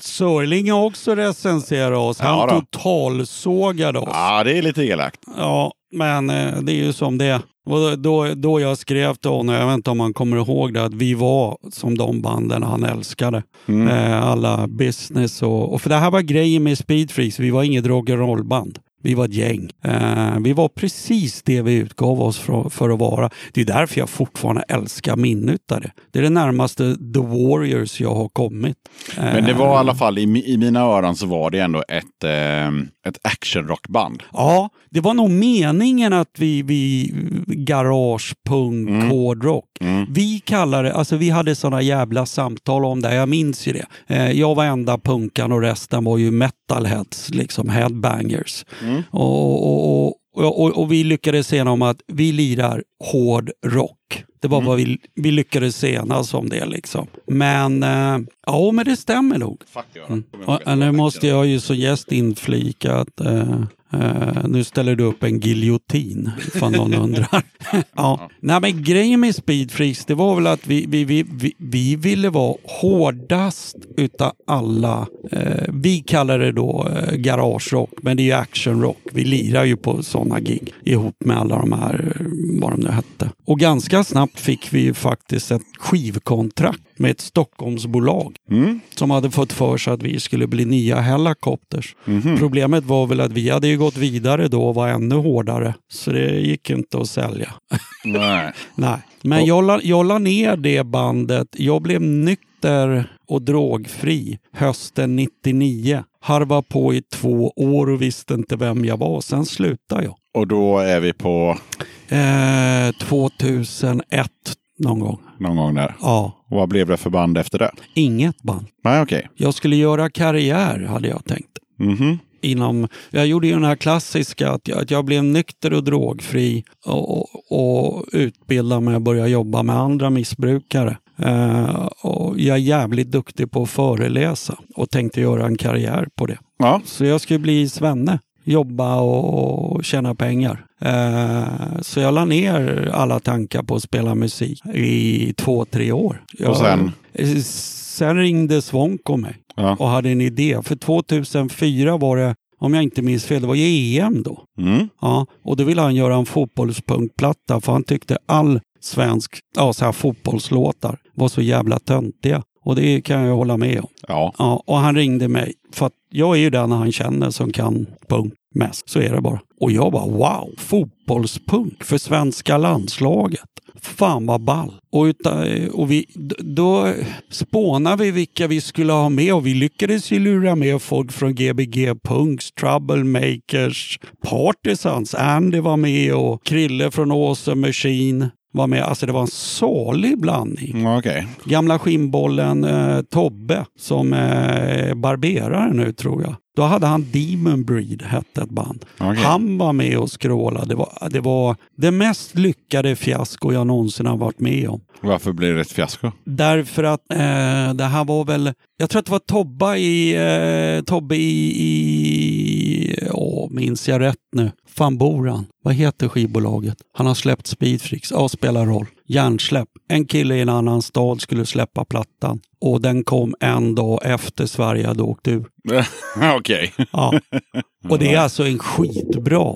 Sörling har också recenserat oss. Han Ja då. totalsågade oss. Ja, det är lite elakt. Ja, men eh, det är ju som det är. Och då, då jag skrev till honom, jag vet inte om han kommer ihåg det, att vi var som de banden han älskade. Mm. Eh, alla business och, och för det här var grejen med Speedfreaks, vi var inget rock'n'roll-band. Vi var ett gäng. Eh, vi var precis det vi utgav oss för, för att vara. Det är därför jag fortfarande älskar minnet av det. Är det närmaste The Warriors jag har kommit. Men det Eh, var i alla fall, i, i mina öron så var det ändå ett, eh, ett actionrockband. Ja, det var nog meningen att vi, vi garage, punk, Mm. hårdrock. Vi kallade alltså vi hade sådana jävla samtal om det, jag minns ju det. Eh, jag var enda punkan och resten var ju metalheads, liksom headbangers. Mm. Och, och, och, och, och, vi lyckades enas att vi lirar hård rock. Det var vad vi, vi lyckades enas om det liksom. Men, eh, ja men det stämmer nog. Mm. Och, nu måste jag ju som gäst inflika att eh, Uh, nu ställer du upp en giljotin, ifall någon undrar. ja. Nej, men grejen med Speedfreaks, det var väl att vi, vi, vi, vi, vi ville vara hårdast utav alla. Uh, vi kallar det då eh, garagerock, men det är ju actionrock. Vi lirar ju på sådana gig ihop med alla de här, eh, vad de nu hette. Och ganska snabbt fick vi ju faktiskt ett skivkontrakt med ett Stockholmsbolag Mm. som hade fått för sig att vi skulle bli nya Helicopters. Mhm. Problemet var väl att vi hade ju gått vidare då och var ännu hårdare. Så det gick inte att sälja. Nej. Nej. Men jag la, jag la ner det bandet. Jag blev nykter och drogfri hösten 99. Harva på i två år och visste inte vem jag var. Sen slutade jag. Och då är vi på Eh, 2001 någon gång. någon gång där. Ja, Vad blev det för band efter det? inget band. Nej, okej. Jag skulle göra karriär hade jag tänkt. Mhm. inom, jag gjorde ju den här klassiska att jag, att jag blev nykter och drogfri och, och, och utbildade mig och började jobba med andra missbrukare. Eh, och jag är jävligt duktig på att föreläsa och tänkte göra en karriär på det. Ja. Så jag skulle bli svenne, jobba och, och tjäna pengar. Eh, så jag la ner alla tankar på att spela musik i två, tre år. Jag, Och sen? Sen ringde Svånko mig Ja. och hade en idé. För 2004 var det, om jag inte minns fel, det var ju EM då. Mm. Ja, och då ville han göra en fotbollspunktplatta för han tyckte all svensk, ja så här fotbollslåtar var så jävla töntiga. Och det kan jag hålla med om. Ja. Ja, och han ringde mig för att jag är ju den han känner som kan punk mest. Så är det bara. Och jag bara wow, fotbollspunk för svenska landslaget. Fan vad ball. Och, utan, och vi, då spånade vi vilka vi skulle ha med och vi lyckades ju lura med folk från Gbg Punks, Troublemakers, Partisans. Andy var med och Krille från Awesome Machine var med. Alltså det var en salig blandning. Mm, Okej. Gamla skinnbollen eh, Tobbe som är barberare nu tror jag. Då hade han Demon Breed, hette ett band. Okej. Han var med och skrålade. Det var, det var det mest lyckade fiasko jag någonsin har varit med om. Varför blir det ett fiasko? Därför att eh, det här var väl, jag tror att det var Tobba i, eh, Tobbe i, i åh, minns jag rätt nu? Fan bor han? Vad heter skivbolaget? Han har släppt Speedfreaks. Ja, spelar roll. Hjärnsläpp. En kille i en annan stad skulle släppa plattan. Och den kom en dag efter Sverige hade åkt ur. Okej. Ja. Och det är alltså en skitbra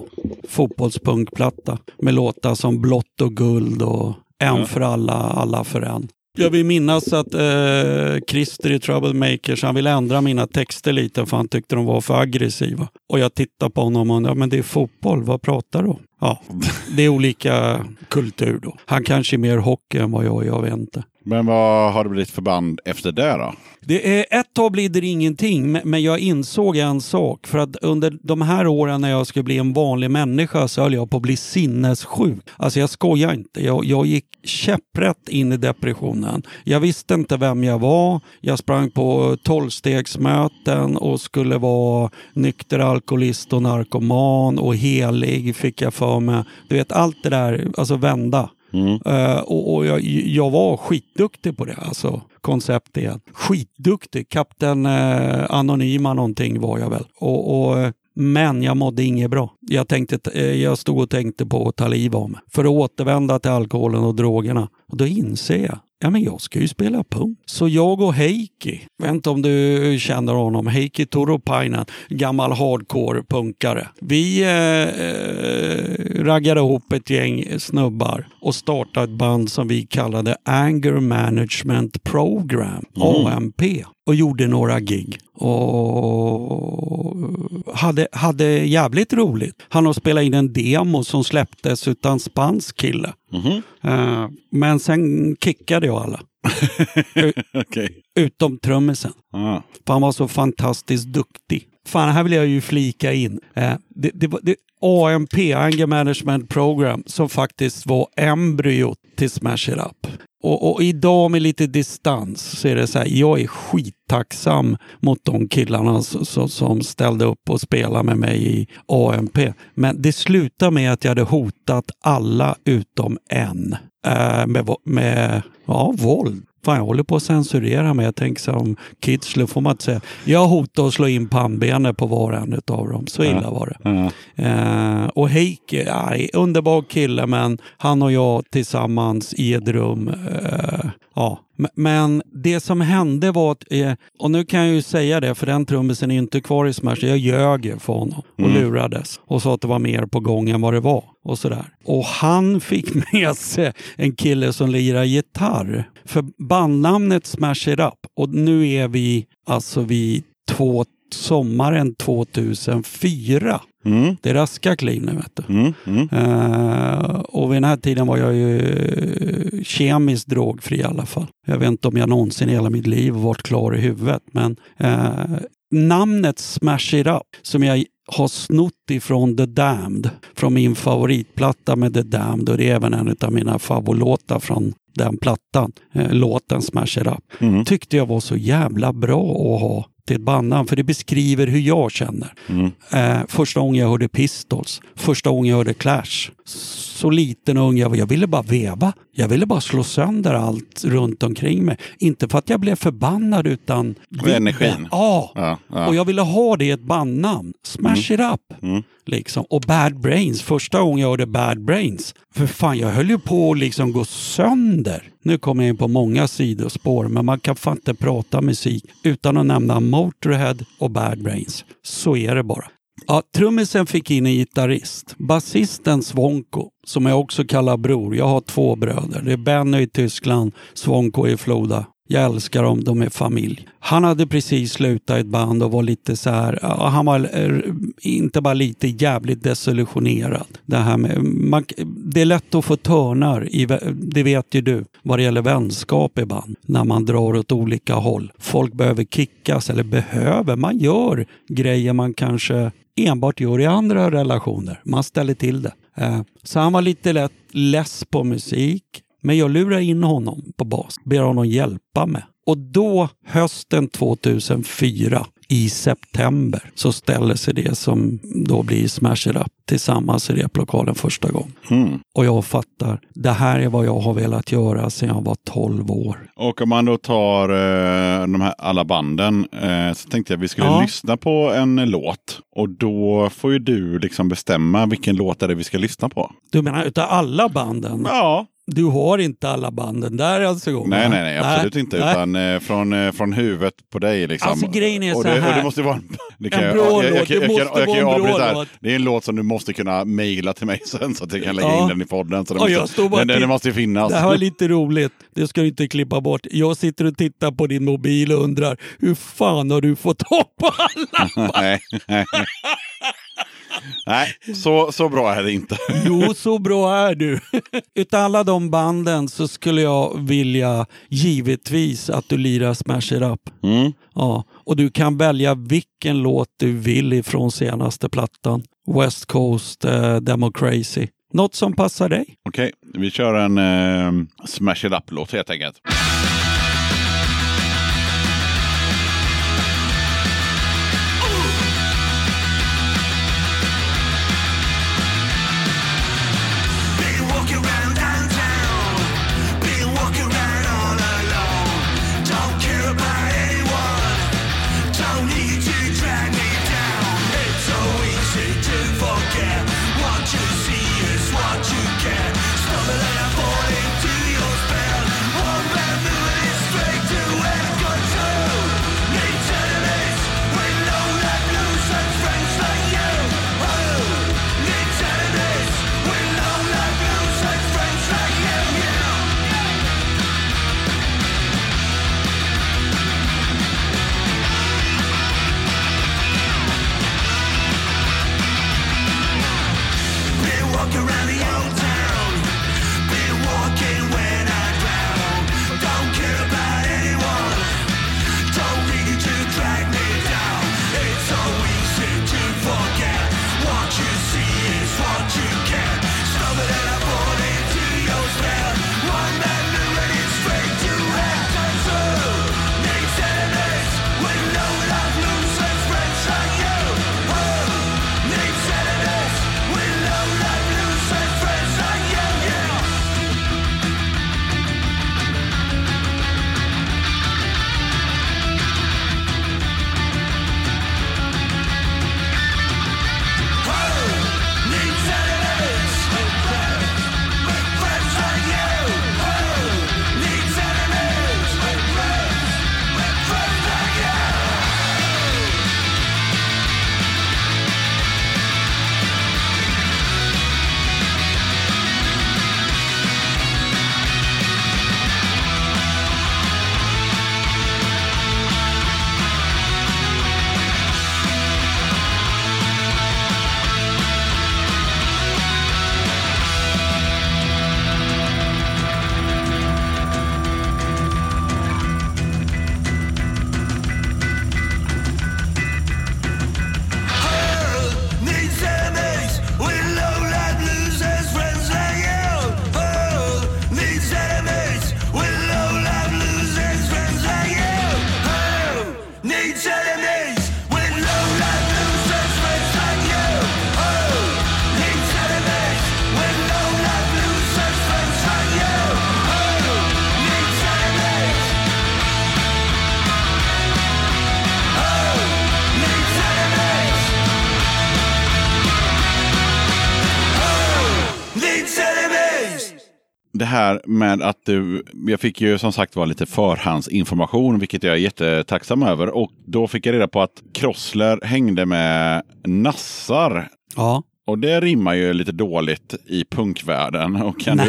fotbollspunkplatta med låtar som Blått och guld och En för alla, alla för en. Jag vill minnas att eh, Christer i Troublemakers, han ville ändra mina texter lite för han tyckte de var för aggressiva. Och jag tittar på honom och undrar, men det är fotboll, vad pratar du om? Ja, det är olika kultur då. Han kanske är mer hockey än vad jag är, jag vet inte. Men vad har det blivit för band efter det då? Det är, ett tag blir det ingenting, men- men jag insåg en sak. För att under de här åren när jag skulle bli en vanlig människa så höll jag på att bli sinnessjuk. Alltså jag skojar inte. Jag, jag gick käpprätt in i depressionen. Jag visste inte vem jag var. Jag sprang på tolvstegsmöten och skulle vara nykter alkoholist och narkoman och helig fick jag för mig. Du vet allt det där, alltså vända. Mm. Eh, och och jag, jag var skitduktig på det. Alltså, koncept igen. Skitduktig. Kapten eh, Anonyma någonting var jag väl. Och, och, men jag mådde inget bra. Jag, tänkte, eh, jag stod och tänkte på att ta liv av mig. För att återvända till alkoholen och drogerna. Och då inser jag Ja, men jag ska ju spela punk. Så jag och Heikki, vet inte om du känner honom, Heikki Toropainen, gammal hardcore-punkare. Vi eh, eh, raggade ihop ett gäng snubbar och startade ett band som vi kallade Anger Management Program, AMP, och gjorde några gig. Och hade, hade jävligt roligt. Han har spelat in en demo som släpptes utan spansk kille. Eh, men sen kickade jag alla. Okej. Utom trummisen. Ah. För han var så fantastiskt duktig. Fan, här vill jag ju flika in. Eh, det, det, det, AMP, Anger Management Program, som faktiskt var embryot till Smash It Up. Och, och idag med lite distans så är det så här, jag är skittacksam mot de killarna som, som, ställde upp och spelade med mig i AMP. Men det slutade med att jag hade hotat alla utom en eh, med, med ja, våld. Fan, jag håller på att censurera mig. Jag tänker så om kids får man inte säga. Jag hotade att slå in pannbenet på var och en av dem. Så illa var det. Ja. Eh, och Heikki, ja, underbar kille, men han och jag tillsammans i ett rum. Eh, ja. Men det som hände var att, eh, och nu kan jag ju säga det, för den trummisen är inte kvar i Smash. Jag ljög för honom och lurades och sa att det var mer på gång än vad det var. Och sådär. Och han fick med sig en kille som lirar gitarr. För bandnamnet Smash It Up, och nu är vi alltså vid två, sommaren 2004. Mm. Det är raska kliv nu vet du. Mm. Mm. Eh, och vid den här tiden var jag ju kemiskt drogfri i alla fall. Jag vet inte om jag någonsin i hela mitt liv varit klar i huvudet. Men eh, namnet Smash It Up som jag har snott ifrån The Damned, från min favoritplatta med The Damned och det är även en av mina favoritlåtar från den plattan, eh, låten Smash It Up, Mm. tyckte jag var så jävla bra att ha till ett bandnamn för det beskriver hur jag känner. Mm. Eh, första gången jag hörde Pistols, första gången jag hörde Clash. Så liten och ung jag var. Jag ville bara veva. Jag ville bara slå sönder allt runt omkring mig. Inte för att jag blev förbannad utan... Energin. Ja. Ja, ja. Och jag ville ha det i ett bandnamn. Smash it up. Mm. Liksom. Och Bad Brains, första gången jag hörde Bad Brains. För fan, jag höll ju på att liksom gå sönder. Nu kommer jag in på många sidospår, men man kan fan inte prata musik utan att nämna Motorhead och Bad Brains. Så är det bara. Ja, trummisen fick in en gitarrist. Basisten Svonko, som jag också kallar bror. Jag har två bröder. Det är Benny i Tyskland, Svonko i Floda. Jag älskar dem, de är familj. Han hade precis slutat ett band och var lite så här, han var eh, inte bara lite jävligt desillusionerad. Det, här med, man, det är lätt att få törnar, i, det vet ju du, vad det gäller vänskap i band. När man drar åt olika håll. Folk behöver kickas, eller behöver, man gör grejer man kanske enbart gör i andra relationer. Man ställer till det. Eh, så han var lite lätt less på musik. Men jag lurar in honom på bas, ber honom hjälpa mig. Och då, hösten 2004, i september, så ställer sig det som då blir Smash It Up tillsammans i replokalen första gången. Mm. Och jag fattar, det här är vad jag har velat göra sedan jag var 12 år. Och om man då tar eh, de här alla banden eh, så tänkte jag att vi skulle Ja. lyssna på en låt. Och då får ju du liksom bestämma vilken låt är det vi ska lyssna på. Du menar utav alla banden? Ja. Du har inte alla banden där alltså? gången, Nej, nej, nej, absolut inte. nej. Utan eh, från, eh, från huvudet på dig. Liksom. Alltså, grejen är och så det, här. Och det måste vara det kan En jag- bra jag- jag- låt. jag- Det jag- måste jag- jag vara kan en bra låt. Det är en låt som du måste kunna mejla till mig sen så att jag kan lägga Ja. in den i podden. Så den Och jag måste, står bara den, den till- måste finnas. Det här var lite roligt. Det ska du inte klippa bort. Jag sitter och tittar på din mobil och undrar hur fan har du fått tag på alla? nej, nej. nej så, så bra är det inte. Jo, så bra är du. Utav alla de banden så skulle jag vilja givetvis att du lirar Smash It Up. Mm. Ja, och du kan välja vilken låt du vill ifrån senaste plattan. West Coast eh, Democracy. Något som passar dig. Okej, vi kör en eh, Smash It Up-låt helt enkelt. Med att du, jag fick ju som sagt var lite förhandsinformation, vilket jag är jättetacksam över. Och då fick jag reda på att Krossler hängde med nassar. Ja. Och det rimmar ju lite dåligt i punkvärlden. Och kan, du,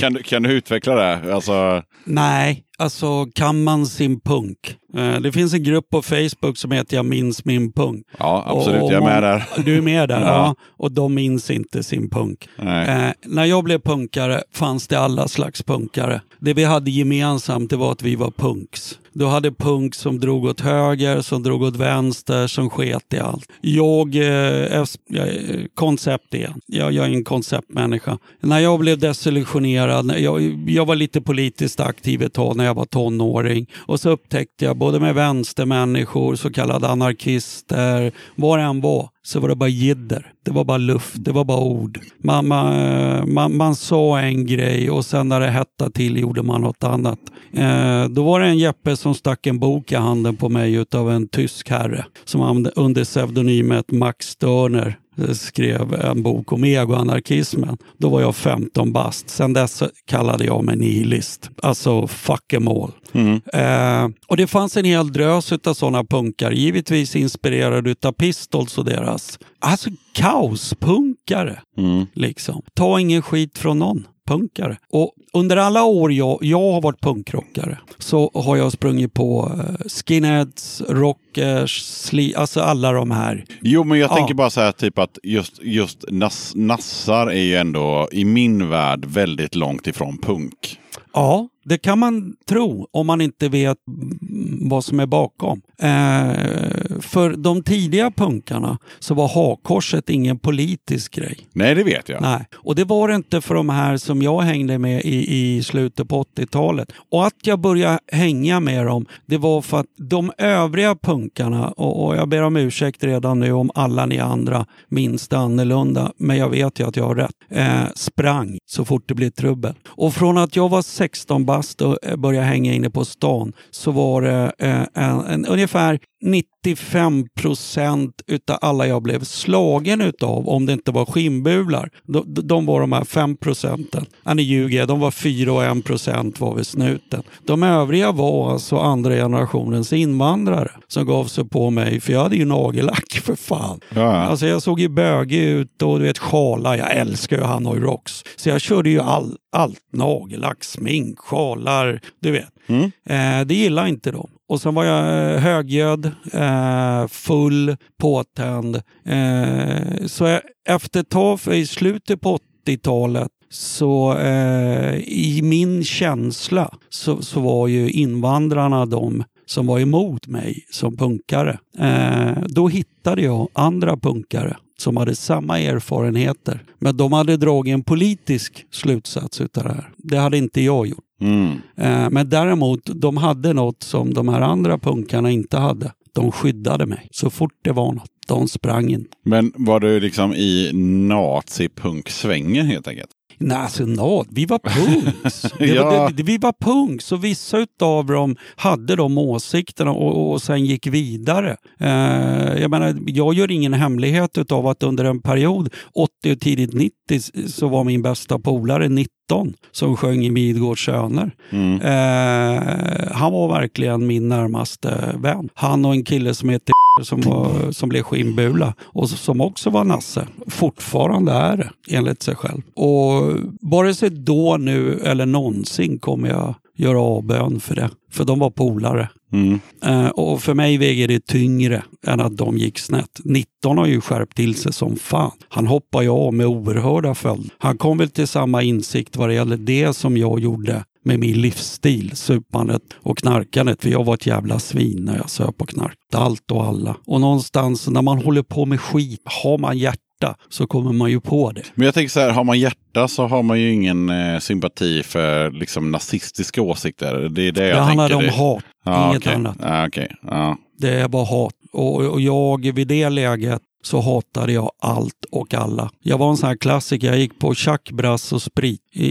kan, du, kan du utveckla det? Alltså, Nej, alltså kan man sin punk? Eh, Det finns en grupp på Facebook som heter Jag minns min punk. ja, absolut. Och- jag är med där. Du är med där, Ja. ja. Och de minns inte sin punk. Eh, när jag blev punkare fanns det alla slags punkare. Det vi hade gemensamt det var att vi var punks. Du hade punk som drog åt höger, som drog åt vänster, som sket i allt. Jag eh, jag är koncept igen. Jag, jag är en konceptmänniska. När jag blev desillusionerad, jag, jag var lite politiskt aktiv ett tag när jag var tonåring. Och så upptäckte jag både med vänstermänniskor, så kallade anarkister, vad det än var, så var det bara jidder. Det var bara luft, det var bara ord. Man, man, eh, man, man sa en grej och sen när det hettade till gjorde man något annat. Eh, då var det en Jeppe som stack en bok i handen på mig utav en tysk herre som under pseudonymet Max Störner skrev en bok om egoanarkismen. Då var jag 15 bast. Sen dess kallade jag mig nihilist. Alltså fuck em all. Eh, och det fanns en hel drös av sådana punkar, givetvis inspirerade utav Pistols och deras, alltså kaospunkare. Liksom. Ta ingen skit från någon. Punkare. Och under alla år jag, jag har varit punkrockare så har jag sprungit på eh, skinheads, rockers, sli, alltså alla de här. Jo, men jag Ja. tänker bara så här typ att just, just nass, nassar är ju ändå i min värld väldigt långt ifrån punk. Ja, det kan man tro om man inte vet vad som är bakom. Eh, för de tidiga punkarna så var hakkorset ingen politisk grej. Nej, det vet jag. Nej, och det var det inte för de här som jag hängde med i, i slutet på 80-talet. Och att jag började hänga med dem, det var för att de övriga punkarna, och, och jag ber om ursäkt redan nu om alla ni andra minns det annorlunda, men jag vet ju att jag har rätt, eh, sprang så fort det blev trubbel. Och från att jag var 16 bast och eh, började hänga inne på stan så var det eh, en, en, ungefär 95 procent utav alla jag blev slagen utav, om det inte var skinnbular, de, de var de här 5 procenten. Ja, ni ljuger, de var 4 och 1 procent var vid snuten. De övriga var alltså andra generationens invandrare som gav sig på mig, för jag hade ju nagellack för fan. Ja. Alltså jag såg ju bögig ut och du vet sjalar, jag älskar ju Hanoi Rocks. Så jag körde ju all, allt, nagellack, smink, sjalar, du vet. Eh, det gillar inte de. Och sen var jag eh, högljudd, eh, full, påtänd. Eh, så efter ett tag, i slutet på 80-talet så eh, i min känsla så, så var ju invandrarna de som var emot mig som punkare. Eh, då hittade jag andra punkare som hade samma erfarenheter. Men de hade dragit en politisk slutsats utav det här. Det hade inte jag gjort. Mm. Eh, men däremot, de hade något som de här andra punkarna inte hade. De skyddade mig så fort det var något. De sprang in. Men var du liksom i nazipunksvängen helt enkelt? Nej, alltså no, vi var punks. Ja. var, det, vi var punks och vissa utav dem hade de åsikterna och, och sen gick vidare. Eh, jag menar, jag gör ingen hemlighet utav att under en period, 80 och tidigt 90, så var min bästa polare 19 som sjöng i Midgårds söner. Mm. Eh, han var verkligen min närmaste vän. Han och en kille som heter som, var, som blev skinnbula och som också var nasse. Fortfarande är det, enligt sig själv. Och vare sig då, nu eller någonsin kommer jag göra avbön för det. För de var polare. Mm. Eh, och för mig väger det tyngre än att de gick snett. 19 har ju skärpt till sig som fan. Han hoppar ju av med oerhörda följder. Han kom väl till samma insikt vad det gäller det som jag gjorde med min livsstil, supandet och knarkandet. För jag var ett jävla svin när jag söp och knark. Allt och alla. Och någonstans när man håller på med skit, har man hjärta så kommer man ju på det. Men jag tänker så här, har man hjärta så har man ju ingen eh, sympati för liksom nazistiska åsikter. Det är det jag Det handlar om Det- hat, Ja, inget okej. annat. Ja, okej. Ja. Det är bara hat. Och, och jag vid det läget så hatade jag allt och alla. Jag var en sån här klassiker. Jag gick på tjack, brass och sprit i,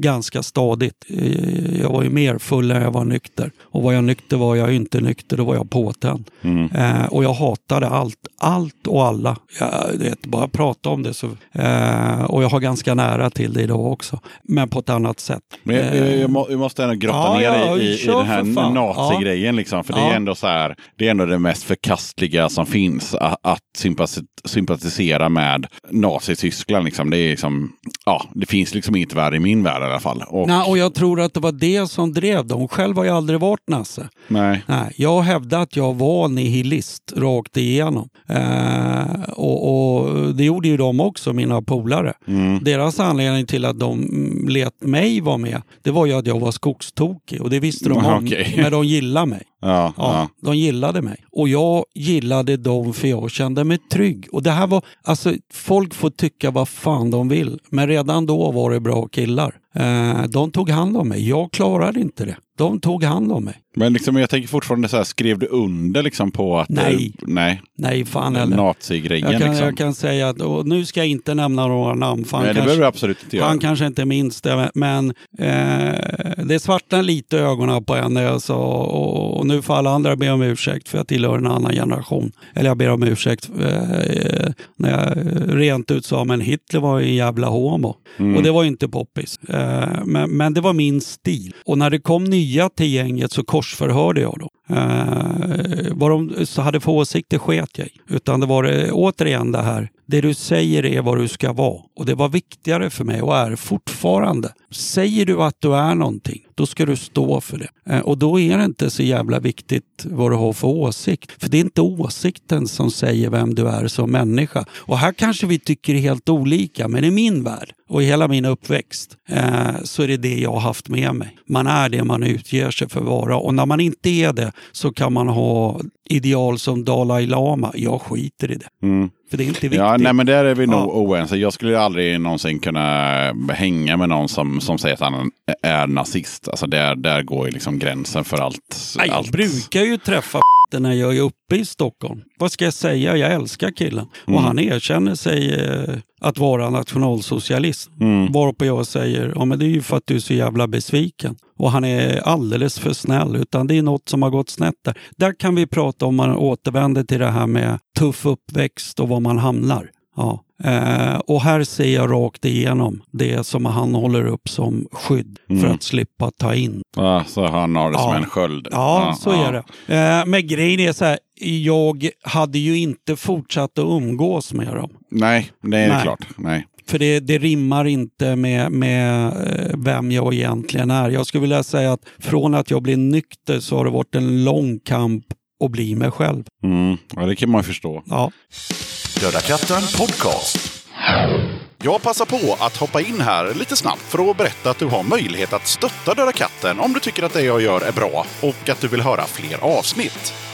ganska stadigt. Eh, Jag var ju mer full än jag var nykter. Och var jag nykter var jag inte nykter, då var jag påtänd. Mm. Eh, och jag hatade allt, allt och alla. Jag, vet, bara prata om det så... Eh, och jag har ganska nära till det idag också. Men på ett annat sätt. Men jag, jag, jag, må, måste ändå grotta Ja, ner ja, i, i, den här nazigrejen. Liksom, för det Ja. är ändå så här, det är ändå det mest förkastliga som finns. Att, att sympati, sympatisera med Nazityskland. Liksom. Det, är liksom, ja, det finns liksom inget värre i min värld alla fall. Och, Nej, och jag tror att det var det som drev dem. Själv har jag aldrig varit nasse. nej. Nej, jag hävdade att jag var nihilist rakt igenom. Eh, och, och det gjorde ju de också, mina polare. Mm. Deras anledning till att de lät mig vara med, det var ju att jag var skogstokig. Och det visste de om, okej. men de gillade mig. Ja, Ja. De gillade mig. Och jag gillade dem för jag kände mig trygg. Och det här var, alltså folk får tycka vad fan de vill. Men redan då var det bra killar. Eh, de tog hand om mig. Jag klarade inte det. De tog hand om mig. Men liksom, jag tänker fortfarande så här, skrev du under liksom på att... Nej. eh, nej. Nej, fan heller. Nazigrejen Jag kan, liksom. jag kan säga att, och nu ska jag inte nämna några namn. För han nej, det kanske- behöver du absolut inte göra. Han kanske inte minns det, men eh, det svartnade lite i ögonen på en när jag sa, och, och nu får alla andra be om ursäkt för jag tillhör en annan generation. Eller jag ber om ursäkt eh, när jag rent ut sa, men Hitler var ju en jävla homo. Mm. Och det var ju inte poppis. Eh, men, men det var min stil. Och när det kom nya till gänget så korsförhörde jag dem. Eh, vad de hade för åsikter sket jag i. Utan det var eh, återigen det här, det du säger är vad du ska vara. Och det var viktigare för mig och är fortfarande. Säger du att du är någonting, då ska du stå för det. Eh, och då är det inte så jävla viktigt vad du har för åsikt. För det är inte åsikten som säger vem du är som människa. Och här kanske vi tycker helt olika, men i min värld och i hela min uppväxt eh, så är det det jag har haft med mig. Man är det man utger sig för att vara och när man inte är det så kan man ha ideal som Dalai Lama. Jag skiter i det. Mm. För det är inte viktigt. Ja, nej, men där är vi nog Ja. oense. Jag skulle aldrig någonsin kunna hänga med någon som, som säger att han är nazist. Alltså där, där går ju liksom gränsen för allt. Nej, jag allt. brukar ju träffa när jag är uppe i Stockholm. Vad ska jag säga? Jag älskar killen. Mm. Och han erkänner sig eh, att vara nationalsocialist. Mm. Varpå jag säger, ja men det är ju för att du är så jävla besviken. Och han är alldeles för snäll, utan det är något som har gått snett där. Där kan vi prata om man återvänder till det här med tuff uppväxt och var man hamnar. Ja. Eh, och här ser jag rakt igenom det som han håller upp som skydd för Mm. att slippa ta in Ja, så han har det som Ja. en sköld. Ja, så är det. Eh, men grejen är så här, jag hade ju inte fortsatt att umgås med dem. Nej, det är Nej. klart. Nej. För det, det rimmar inte med, med eh, vem jag egentligen är. Jag skulle vilja säga att från att jag blev nykter så har det varit en lång kamp att bli mig själv. Mm. Ja, det kan man förstå. Ja. Döda katten podcast. Jag passar på att hoppa in här lite snabbt för att berätta att du har möjlighet att stötta Döda katten om du tycker att det jag gör är bra och att du vill höra fler avsnitt.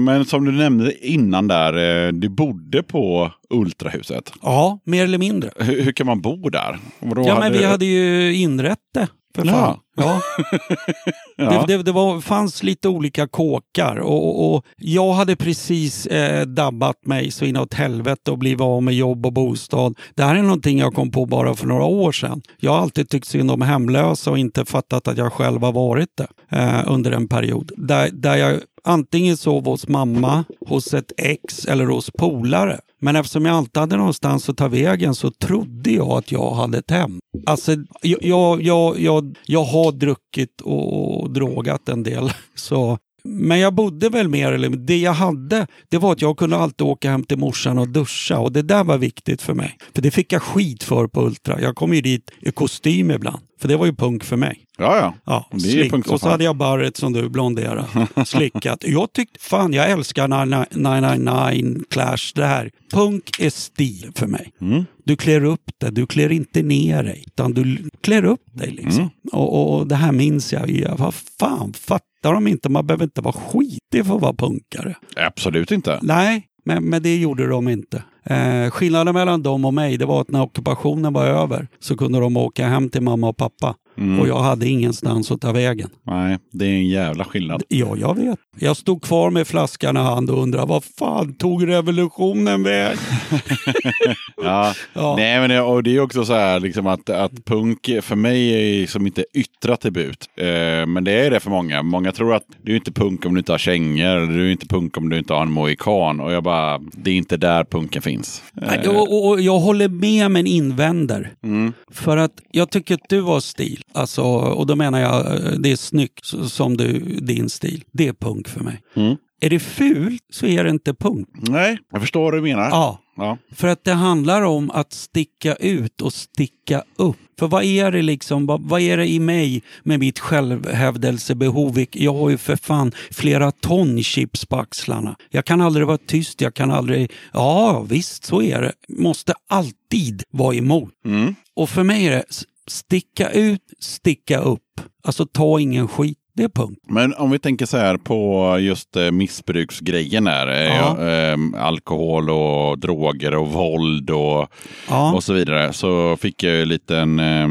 Men som du nämnde innan där, eh, du bodde på Ultrahuset. Ja, mer eller mindre. Hur, hur kan man bo där? Vadå, Ja, men vi hade ju inrett det. För fan. Ja. Ja. Det, det, det var, fanns lite olika kåkar och, och jag hade precis eh, dabbat mig så inåt helvete och blivit av med jobb och bostad. Det här är någonting jag kom på bara för några år sedan. Jag har alltid tyckt synd om hemlösa och inte fattat att jag själv har varit det eh, under en period. Där, där jag antingen sov hos mamma, hos ett ex eller hos polare. Men eftersom jag alltid hade någonstans att ta vägen så trodde jag att jag hade ett hem. Alltså, jag, jag, jag, jag, jag har druckit och, och drogat en del. Så. Men jag bodde väl mer eller mindre. Det jag hade, det var att jag kunde alltid åka hem till morsan och duscha. Och det där var viktigt för mig. För det fick jag skit för på Ultra. Jag kom ju dit i kostym ibland. För det var ju punk för mig. Ja, ja. Ja, Det är punk och så hade jag barret som du blonderat. Slickat. Jag tyckte, fan jag älskar 999 Clash. Det här. Punk är stil för mig. Mm. Du klär upp det, du klär inte ner dig. Utan du klär upp dig liksom. Mm. Och, och, och det här minns jag. jag. Vad fan, fattar de inte? Man behöver inte vara skitig för att vara punkare. Absolut inte. Nej, men, men det gjorde de inte. Eh, skillnaden mellan dem och mig det var att när ockupationen var över så kunde de åka hem till mamma och pappa. Mm. Och jag hade ingenstans att ta vägen. Nej, det är en jävla skillnad. Ja, jag vet. Jag stod kvar med flaskan i hand och undrade vad fan tog revolutionen väg? Ja. Ja. Nej, men det, och det är också så här liksom att, att punk för mig är liksom inte yttra tribut. Eh, men det är det för många. Många tror att du är inte punk om du inte har kängor. Du är inte punk om du inte har en mohikan. Och jag bara, det är inte där punken finns. Nej, Och, och, och jag håller med men invänder. Mm. För att jag tycker att du har stil. Alltså, och då menar jag eh, det är snyggt som du, din stil. Det är punk för mig. Mm. Är det fult så är det inte punk. Nej, jag förstår vad du menar. Ja, Ja. för att det handlar om att sticka ut och sticka upp. För vad är det liksom, vad, vad är det i mig med mitt självhävdelsebehov? Jag har ju för fan flera ton chips på axlarna. Jag kan aldrig vara tyst, jag kan aldrig... Ja, visst så är det. Måste alltid vara emot. Mm. Och för mig är det sticka ut, sticka upp. Alltså ta ingen skit. Det är punkt. Men om vi tänker så här på just eh, missbruksgrejen där. eh, Ja. eh, alkohol och droger och våld och, Ja. och så vidare. Så fick jag ju en liten eh,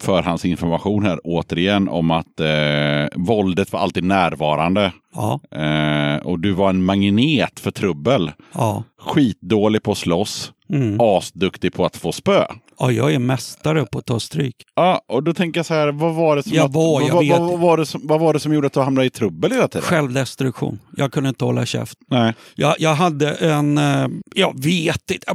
förhandsinformation här återigen om att eh, våldet var alltid närvarande. Ja. Eh, och du var en magnet för trubbel. Ja. Skitdålig på att slåss. Mm. Asduktig på att få spö. Ja, jag är mästare på att ta stryk. Ja, och då tänker jag så här, vad var det som, Jag att- var, vad, jag vad, vet. vad, var det som, vad var det som gjorde att du hamnade i trubbel hela tiden? Självdestruktion. Jag kunde inte hålla käft. Nej. Jag, jag hade en, eh, jag vet inte,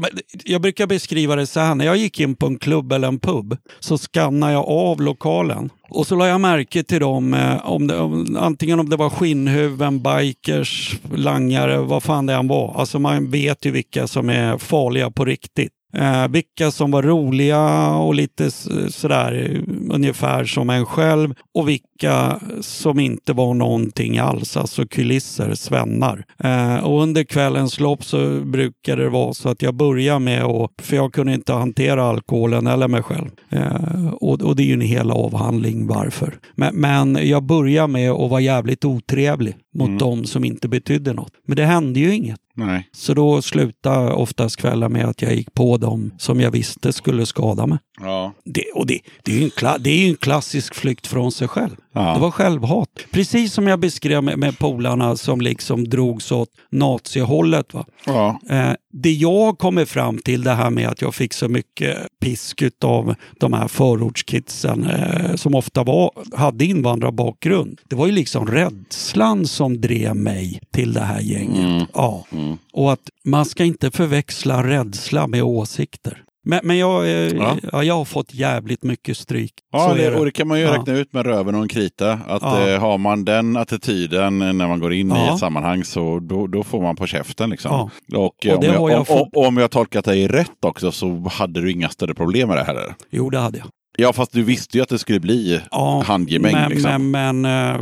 jag brukar beskriva det så här. När jag gick in på en klubb eller en pub så skannade jag av lokalen. Och så la jag märke till dem, eh, om det, om, antingen om det var skinnhuvuden, bikers, langare, vad fan det än var. Alltså man vet ju vilka som är farliga på riktigt. Eh, vilka som var roliga och lite sådär ungefär som en själv och vilka som inte var någonting alls, alltså kulisser, svennar. Eh, och under kvällens lopp så brukade det vara så att jag började med att, för jag kunde inte hantera alkoholen eller mig själv. Eh, och, och det är ju en hel avhandling varför. Men, men jag började med att vara jävligt otrevlig mot Mm. dem som inte betydde något. Men det hände ju inget. Nej. Så då slutade oftast kvällar med att jag gick på dem som jag visste skulle skada mig. Ja. Det, och det, det, är ju en kla, det är en klassisk flykt från sig själv. Ja. Det var självhat. Precis som jag beskrev med, med polarna som liksom drogs åt nazihållet. Va? Ja. Eh, det jag kommer fram till, det här med att jag fick så mycket pisk av de här förortskidsen eh, som ofta var, hade invandrarbakgrund. Det var ju liksom rädslan som drev mig till det här gänget. Ja. Och att man ska inte förväxla rädsla med åsikter. Men, men jag, eh, Ja. ja. jag har fått jävligt mycket stryk. Ja, det, är och det kan man ju Ja. räkna ut med röven och en krita. Att Ja. eh, har man den attityden när man går in i ett sammanhang så då, då får man på käften. Liksom. Och, eh, Och det om, jag, jag om, fått- om, jag tolkat dig rätt också så hade du inga större problem med det heller. Jo, det hade jag. Ja, fast du visste ju att det skulle bli Ja, handgemäng. men, liksom. men, men eh,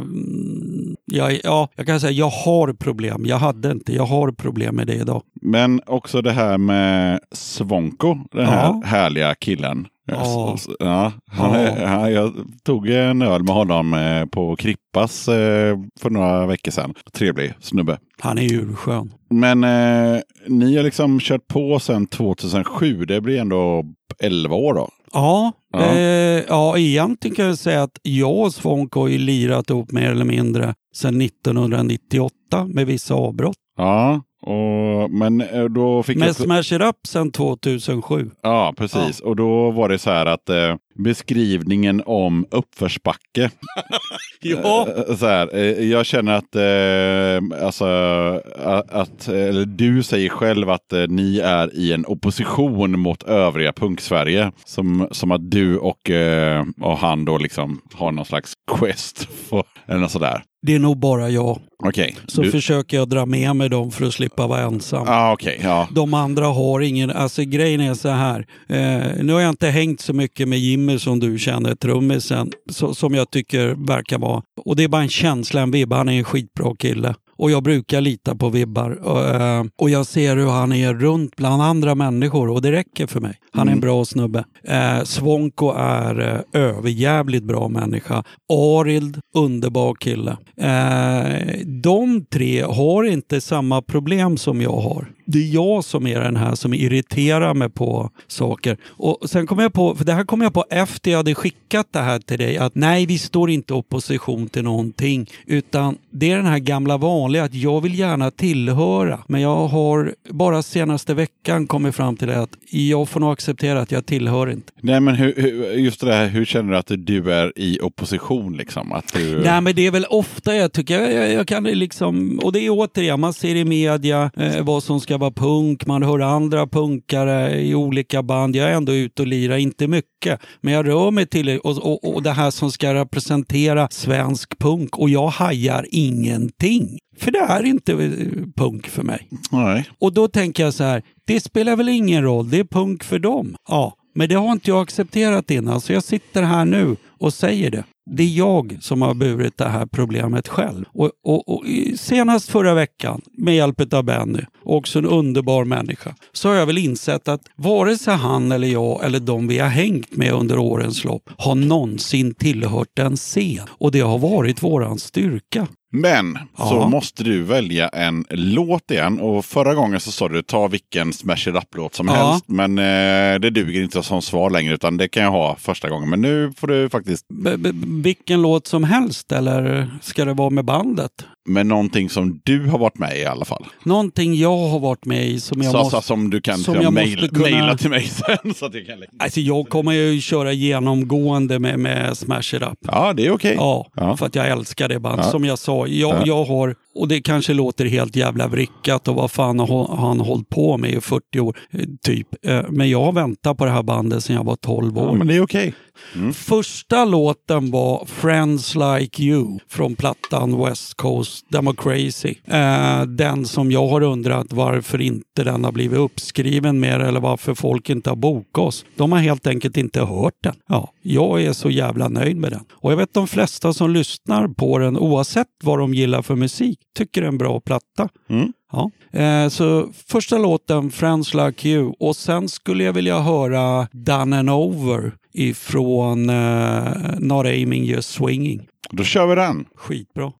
jag, ja, jag kan säga jag har problem. Jag hade inte. Jag har problem med det idag. Men också det här med Svonko, den här Ja. härliga killen. Ja. Så- Ja, han, Ja. är- han, jag tog en öl med honom eh, på Krippas eh, för några veckor sedan. Trevlig snubbe. Han är ju skön. Men eh, ni har liksom kört på sedan 2007. Det blir ändå 11 år då. Ja, Ja. ja. Eh, ja, egentligen kan jag säga att jag och Svonk har ju lirat ihop mer eller mindre sedan 1998 med vissa avbrott. Ja, och, men eh, då fick Med jag... Smash It Up sedan 2007. Ja, precis. Och då var det så här att eh, beskrivningen om uppförsbacke. Ja. Eh, så här, eh, jag känner att, eh, alltså, att, eller du säger själv att eh, ni är i en opposition mot övriga punk-Sverige. Som, som att du och, eh, och han då liksom har någon slags quest. För, eller något sådär. Det är nog bara jag. Okej. Så Du- försöker jag dra med mig dem för att slippa vara ensam. Ah, okej, ja. De andra har ingen, alltså grejen är så här. Eh, nu har jag inte hängt så mycket med trummis som du känner, trummisen, som jag tycker verkar vara. Och det är bara en känsla, en vibb. Han är en skitbra kille. Och jag brukar lita på vibbar. Och, eh, och jag ser hur han är runt bland andra människor och det räcker för mig. Han är en bra snubbe. Eh, Svonko är eh, överjävligt bra människa. Arild, underbar kille. De tre har inte samma problem som jag har. Det är jag som är den här som irriterar mig på saker. Och sen kom jag på, för det här kom jag på efter jag hade skickat det här till dig, att nej, vi står inte i opposition till någonting, utan det är den här gamla vanliga att jag vill gärna tillhöra, men jag har bara senaste veckan kommit fram till det att jag får nog acceptera att jag tillhör inte. Nej, men hur, hur, just det här, hur känner du att du är i opposition? Liksom? Att du... Nej men det är väl ofta jag tycker, jag, jag, jag kan liksom, och det är återigen, man ser i media eh, vad som ska vara punk, man hör andra punkare i olika band. Jag är ändå ute och lirar, inte mycket, men jag rör mig till och, och, och det här som ska representera svensk punk och jag hajar ingenting. För det är inte eh, punk för mig. Nej. Och då tänker jag så här, det spelar väl ingen roll, det är punk för dem. Ja, men det har inte jag accepterat innan, så jag sitter här nu och säger det. Det är jag som har burit det här problemet själv. Och, och, och senast förra veckan, med hjälp av Benny, också en underbar människa, så har jag väl insett att vare sig han eller jag eller de vi har hängt med under årens lopp har någonsin tillhört en scen. Och det har varit våran styrka. Men så Ja. måste du välja en låt igen. Och förra gången så sa du ta vilken Smash It Up-låt som Ja. helst. Men eh, det duger inte som svar längre utan det kan jag ha första gången. Men nu får du faktiskt B- b- vilken låt som helst eller ska det vara med bandet? med någonting som du har varit med i i alla fall. Någonting jag har varit med i som jag så, måste... så, som du kan som jag mail, måste kunna- mejla till mig sen. Så att jag kan. Alltså jag kommer ju köra genomgående med, med Smash It Up. Ja, det är okej. Ja, Ja. för att jag älskar det bandet. Ja. Som jag sa, jag, Ja. jag har, och det kanske låter helt jävla vrickat och vad fan har han hållit på med i 40 år, eh, typ. Eh, Men jag har väntat på det här bandet sedan jag var 12 år. Ja, men det är okej. Första låten var Friends Like You från plattan West Coast Democracy. Eh, den som jag har undrat varför inte den har blivit uppskriven mer eller varför folk inte har bokat oss. De har helt enkelt inte hört den. Ja, jag är så jävla nöjd med den. Och jag vet de flesta som lyssnar på den oavsett vad de gillar för musik tycker det är en bra platta. Mm. Ja. Eh, så första låten, Friends Like You. Och sen skulle jag vilja höra Done and Over ifrån eh, uh, Not Aiming Just Swinging. Då kör vi den. Skitbra.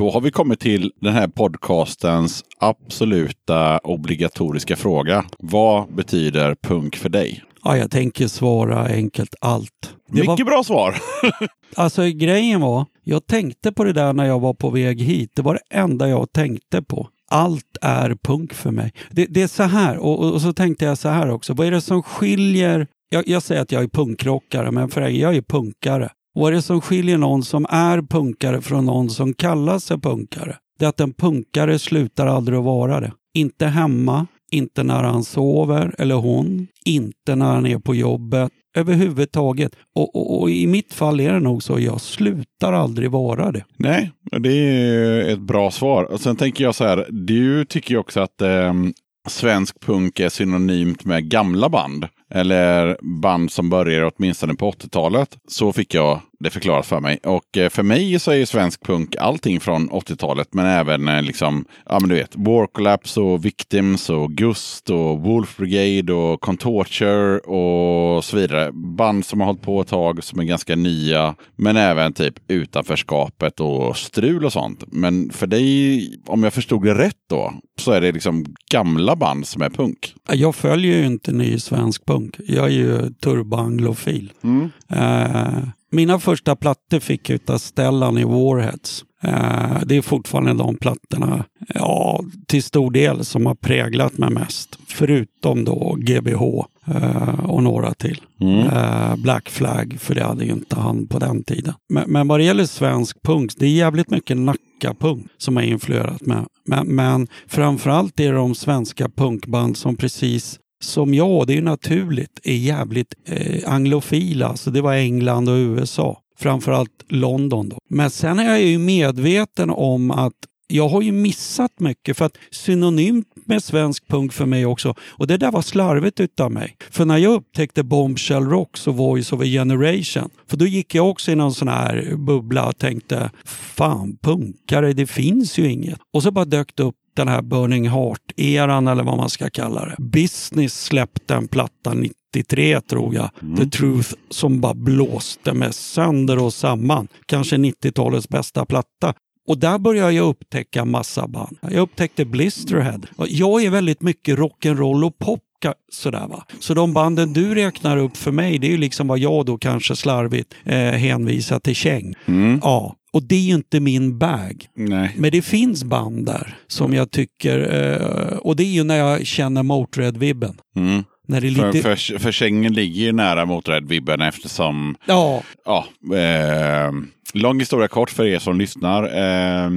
Då har vi kommit till den här podcastens absoluta obligatoriska fråga. Vad betyder punk för dig? Ja, jag tänker svara enkelt allt. Det Mycket var, bra svar. alltså grejen var, jag tänkte på det där när jag var på väg hit. Det var det enda jag tänkte på. Allt är punk för mig. Det, det är så här, och, och, så tänkte jag så här också. Vad är det som skiljer? Jag, jag säger att jag är punkrockare, men för jag är punkare. Vad är det som skiljer någon som är punkare från någon som kallar sig punkare? Det är att en punkare slutar aldrig att vara det. Inte hemma, inte när han sover eller hon, inte när han är på jobbet, överhuvudtaget. Och, och, och i mitt fall är det nog så, jag slutar aldrig vara det. Nej, det är ett bra svar. Och sen tänker jag så här, du tycker ju också att eh, svensk punk är synonymt med gamla band. Eller band som började åtminstone på 80-talet. Så fick jag det förklarat för mig. Och eh, för mig så är ju svensk punk allting från 80-talet. Men även eh, liksom, ja men du vet, War Collapse och Victims och Gust och Wolf Brigade och Contorture och så vidare. Band som har hållit på ett tag som är ganska nya. Men även typ utanförskapet och strul och sånt. Men för dig, om jag förstod det rätt då, så är det liksom gamla band som är punk. Jag följer ju inte ny svensk punk. Jag är ju turboanglofil. Eh, mina första plattor fick jag utav Stellan i Warheads. Eh, det är fortfarande de plattorna, ja, till stor del som har präglat mig mest. Förutom då GBH eh, och några till. Eh, Black Flag, för det hade ju inte han på den tiden. Men, men vad det gäller svensk punk, det är jävligt mycket Nacka-punk som har influerat mig. Men, men framförallt är det de svenska punkband som precis som jag, det är ju naturligt, är jävligt eh, anglofila. Så det var England och USA. Framförallt London då. Men sen är jag ju medveten om att jag har ju missat mycket för att synonymt med svensk punk för mig också. Och det där var slarvigt utav mig. För när jag upptäckte Bombshell Rocks och Voice of a Generation. För då gick jag också i någon sån här bubbla och tänkte fan punkare, det finns ju inget. Och så bara dök det upp den här Burning Heart-eran eller vad man ska kalla det. Business släppte en platta 93 tror jag. The Truth som bara blåste med sönder och samman. Kanske 90-talets bästa platta. Och där började jag upptäcka massa band. Jag upptäckte Blisterhead. Jag är väldigt mycket rock'n'roll och pop Sådär va. Så de banden du räknar upp för mig, det är ju liksom vad jag då kanske slarvigt eh, hänvisar till käng. Ja, och det är ju inte min bag. Nej. Men det finns band där som jag tycker, eh, och det är ju när jag känner Motörhead-vibben. Mm. När det är För, lite... för, för sängen ligger ju nära Motörhead-vibben eftersom Ja, Ja, eh, lång historia kort för er som lyssnar. Eh,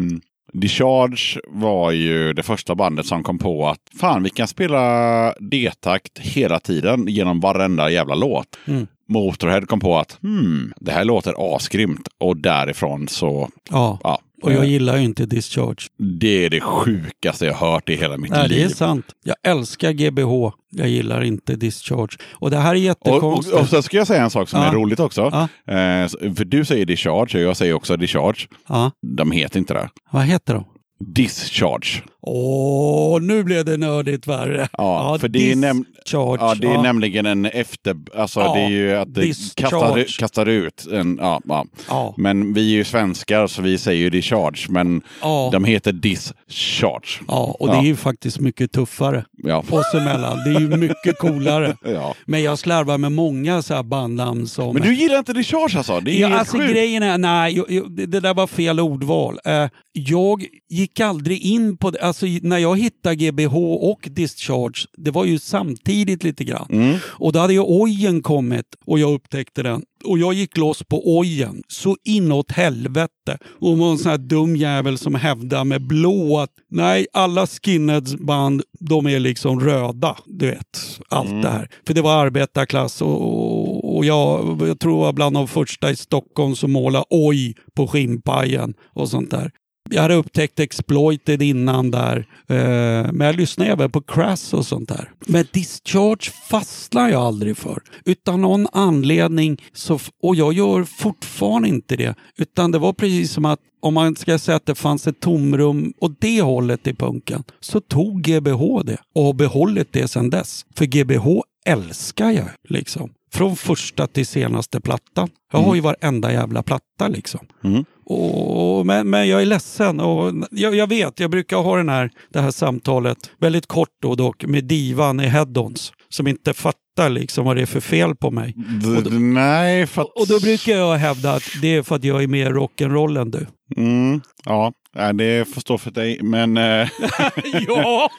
Discharge var ju det första bandet som kom på att fan, vi kan spela D-takt hela tiden genom varenda jävla låt. Mm. Motorhead kom på att hmm, det här låter asgrymt och därifrån så, ja. ja. Och jag eh, gillar ju inte Discharge. det är det sjukaste jag hört i hela mitt Nej, det är liv. sant. Jag älskar GBH. Jag gillar inte Discharge. Och det här är Och, jättekonstigt. och, och så ska jag säga en sak som Ja. är roligt också. Ja. Eh, för du säger Discharge och jag säger också Discharge. Ja. De heter inte det. Vad heter de? Discharge. Åh, nu blev det nördigt värre. Ja, för det är, näm ja, det är ja. nämligen en efter... Alltså Ja, det är ju att det kastar, kastar ut en... Ja, ja. Ja. Men vi är ju svenskar så vi säger ju discharge. Men Ja. de heter discharge. Ja, och det Ja. är ju faktiskt mycket tuffare Ja. oss emellan. Det är ju mycket coolare. Ja. Men jag slarvar med många så här bandnamn som... Men du gillar inte discharge alltså? Det är Ja, alltså sjukt. grejen är, nej, det där var fel ordval. Eh, jag gick aldrig in på det, alltså när jag hittade GBH och Discharge, det var ju samtidigt lite grann. Mm. Och då hade ju Ojen kommit och jag upptäckte den. Och jag gick loss på ojen så inåt helvete. Och var en sån här dum jävel som hävdar med blå att nej, alla skinheadsband de är liksom röda. Du vet, allt det här. För det var arbetarklass och, och, och jag, jag tror jag var bland de första i Stockholm som målade oj på skinnpajen och sånt där. Jag hade upptäckt Exploited innan där, eh, men jag lyssnade även på Crass och sånt där. Men Discharge fastnar jag aldrig för. Utan någon anledning, så, och jag gör fortfarande inte det. Utan det var precis som att om man ska säga att det fanns ett tomrum åt det hållet i punken, så tog GBH det och har behållit det sedan dess. För GBH älskar jag liksom. Från första till senaste plattan. Jag har ju varenda jävla platta liksom. Och, men, men jag är ledsen och jag, jag vet, jag brukar ha den här, det här samtalet, väldigt kort då dock, med divan i Headons som inte fattar liksom vad det är för fel på mig. D- nej, för att... Och då brukar jag hävda att det är för att jag är mer rock'n'roll än du. Mm, ja, nej, det får stå för dig. Men... eh, ja!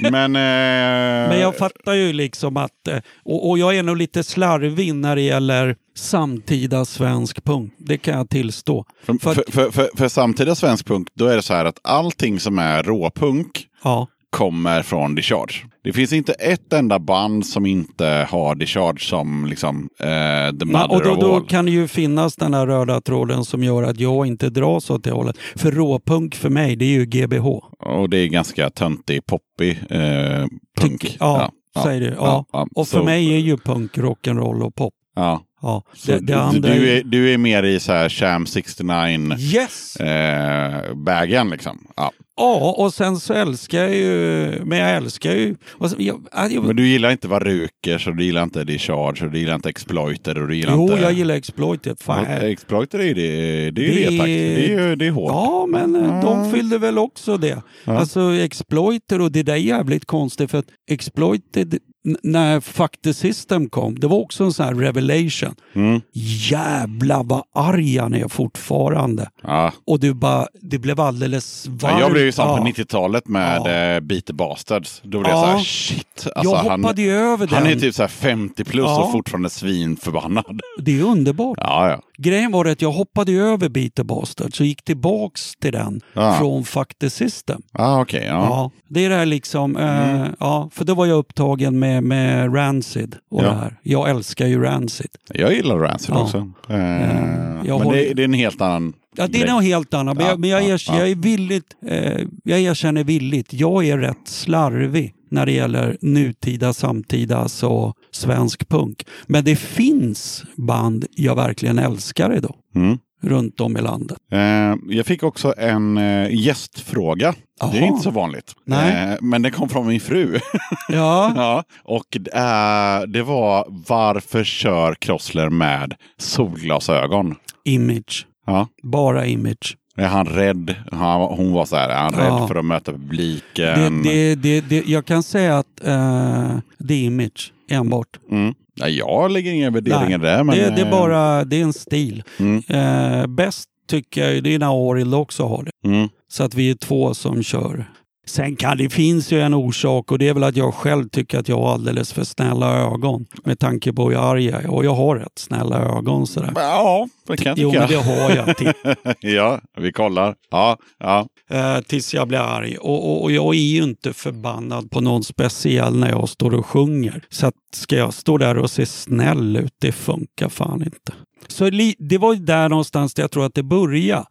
men, eh, Men jag fattar ju liksom att, eh, och, och jag är nog lite slarvig när det gäller samtida svensk punk. Det kan jag tillstå. för, för, för, för, för samtida svensk punk, då är det så här att allting som är råpunk Ja. Kommer från Discharge. Det finns inte ett enda band som inte har Discharge som liksom eh, the mother och då, då kan det ju finnas den här röda tråden som gör att jag inte dras åt det hållet. För råpunk för mig, det är ju GBH. Och det är ganska töntig, poppig eh, punk. Tycker- ja, säger du. Ja. Och för Så- mig är ju punk rock'n'roll och pop. Ja. Ja. Det, det andra du, är, du är mer i så här Sham 69 Yes! eh, liksom. Ja. Ja, och sen så älskar jag ju, men jag älskar ju... Så, jag, jag, Men du gillar inte Varukers och du gillar inte Discharge och du gillar inte Exploiter och du gillar jo, inte... jag gillar Exploited. Fan, Exploiter är ju det, det är ju Det- retakt. Det är det är hårt. Ja, men eh, de fyllde väl också det. Alltså Exploiter och det där är jävligt konstigt för att Exploited, n- när Fuck the System kom, det var också en sån här revelation. Mm. Jävlar vad arg han är fortfarande. Ja. Och du bara, det blev alldeles varmt. Ja, jag blev ju sån Ja. på 90-talet med Ja. ja. Beat Bastards. Då blev Ja. jag så här, shit. Alltså, jag han, hoppade ju över den. han är typ så här 50 plus och fortfarande svinförbannad. Det är underbart. Ja, ja. Grejen var att jag hoppade över Beat Bastard så gick tillbaks till den Ja. från Fuck the System. Ah, okej. ja. Ja, det är det här liksom, eh, ja, för då var jag upptagen med, med Rancid och Ja. det här. Jag älskar ju Rancid. Jag gillar Rancid Ja. också. Eh, jag men håller- det, det är en helt annan Ja, det är något helt annat, men, Ja, jag, men jag, ja, er, ja. jag är villigt, eh, jag erkänner villigt, jag är rätt slarvig när det gäller nutida, samtida, så svensk punk. Men det finns band jag verkligen älskar idag, Mm. runt om i landet. Eh, jag fick också en eh, gästfråga. Det är inte så vanligt. Nej. Eh, men den kom från min fru. Ja, ja, och eh, det var varför kör Krossler med solglasögon? image. Ja. Bara image. Är han rädd? Han, hon var så här, är han Ja. rädd för att möta publiken? det, det, det, jag kan säga att eh, det är image enbart. Mm. Ja, jag lägger inga värderingar Nej, där. Men, det, det är eh, bara det är en stil. Mm. Eh, bäst tycker jag det är när Arild också har det. Mm. Så att vi är två som kör. Sen kan det finns ju en orsak och det är väl att jag själv tycker att jag har alldeles för snälla ögon. Med tanke på hur arg jag är. Och jag har rätt snälla ögon sådär. Ja, det kan jag Jo tycka. men det har jag. Ja, vi kollar. Ja, ja. eh, tills jag blir arg. Och, och, och jag är ju inte förbannad på någon speciell när jag står och sjunger. Så att ska jag stå där och se snäll ut, det funkar fan inte. Så det var ju där någonstans där jag tror att det började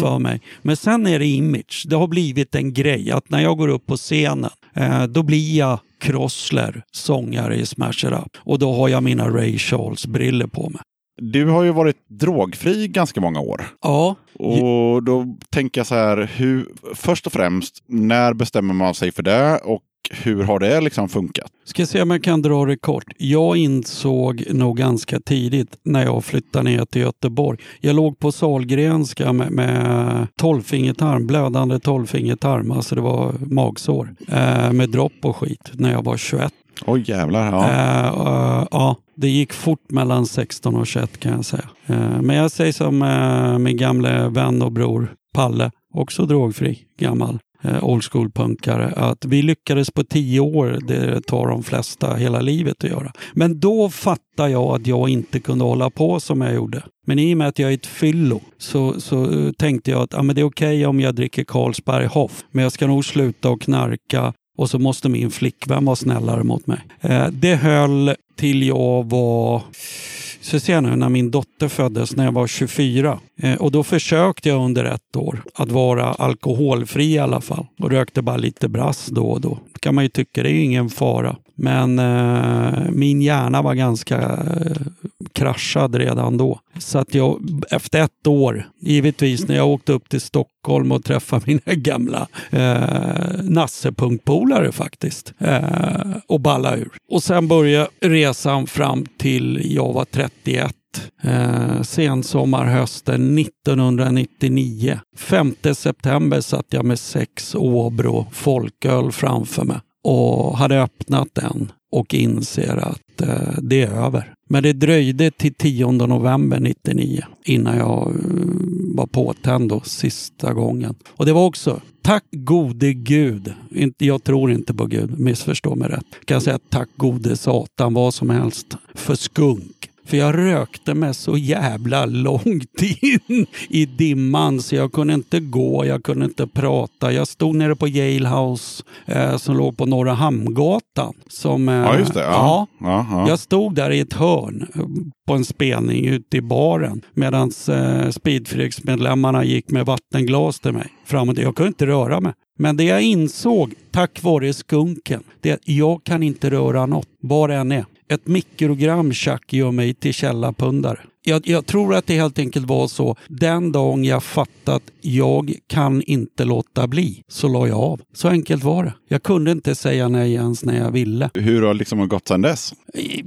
för mig. Men sen är det image. Det har blivit en grej att när jag går upp på scenen, eh, då blir jag Krossler, sångare i Smash It Up. Och då har jag mina Ray Charles-briller på mig. Du har ju varit drogfri ganska många år. Ja, Och då tänker jag så här, hur, först och främst, när bestämmer man sig för det och hur har det liksom funkat? Ska se om jag kan dra det kort. Jag insåg nog ganska tidigt när jag flyttade ner till Göteborg. Jag låg på Sahlgrenska med, med tolvfingertarm, blödande tolvfingertarm, alltså det var magsår. Eh, med dropp och skit när jag var 21. Oj jävlar. Ja. Eh, eh, ja, det gick fort mellan 16 och 21 kan jag säga. Eh, men jag säger som eh, min gamle vän och bror Palle, också drogfri, gammal eh, old school-punkare, att vi lyckades på tio år. Det tar de flesta hela livet att göra. Men då fattade jag att jag inte kunde hålla på som jag gjorde. Men i och med att jag är ett fyllo så, så eh, tänkte jag att ah, men det är okej om jag dricker Carlsberg Hoff, men jag ska nog sluta och knarka och så måste min flickvän vara snällare mot mig. Eh, det höll till jag var så ser jag nu när min dotter föddes när jag var 24. Eh, och då försökte jag under ett år att vara alkoholfri i alla fall. Och rökte bara lite brass då och då. Det kan man ju tycka, det är ju ingen fara. Men eh, min hjärna var ganska eh, kraschad redan då. Så att jag efter ett år, givetvis när jag åkte upp till Stockholm och träffade mina gamla eh, nassepunktpolare faktiskt. Eh, och balla ur. Och sen började resan fram till jag var 31. Eh, sensommar hösten 1999. 5 september satt jag med sex Åbro folköl framför mig och hade öppnat den och inser att eh, det är över. Men det dröjde till 10 november 99 innan jag eh, var påtänd då, sista gången. Och det var också, tack gode gud, jag tror inte på Gud, missförstå mig rätt. Kan jag säga tack gode satan, vad som helst, för skunk. För jag rökte mig så jävla långt in i dimman så jag kunde inte gå, jag kunde inte prata. Jag stod nere på Yale House eh, som låg på Norra Hamngatan. Som, eh, Ja, just det. Ja. Ja, ja. Jag stod där i ett hörn eh, på en spelning ute i baren medan eh, Speedfreaks-medlemmarna gick med vattenglas till mig. Framåt. Jag kunde inte röra mig. Men det jag insåg tack vare skunken, det är att jag kan inte röra något, vad det än är. Ett mikrogram tjack gör mig till källarpundare. Jag, jag tror att det helt enkelt var så. Den dagen jag fattat jag kan inte låta bli, så la jag av. Så enkelt var det. Jag kunde inte säga nej ens när jag ville. Hur har liksom gått sedan dess?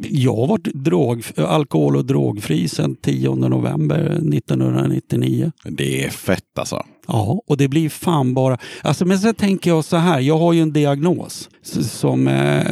Jag har varit drog, alkohol och drogfri sedan 10 november 1999. Det är fett alltså. Ja, och det blir fan bara... Alltså, men sen tänker jag så här, jag har ju en diagnos som eh,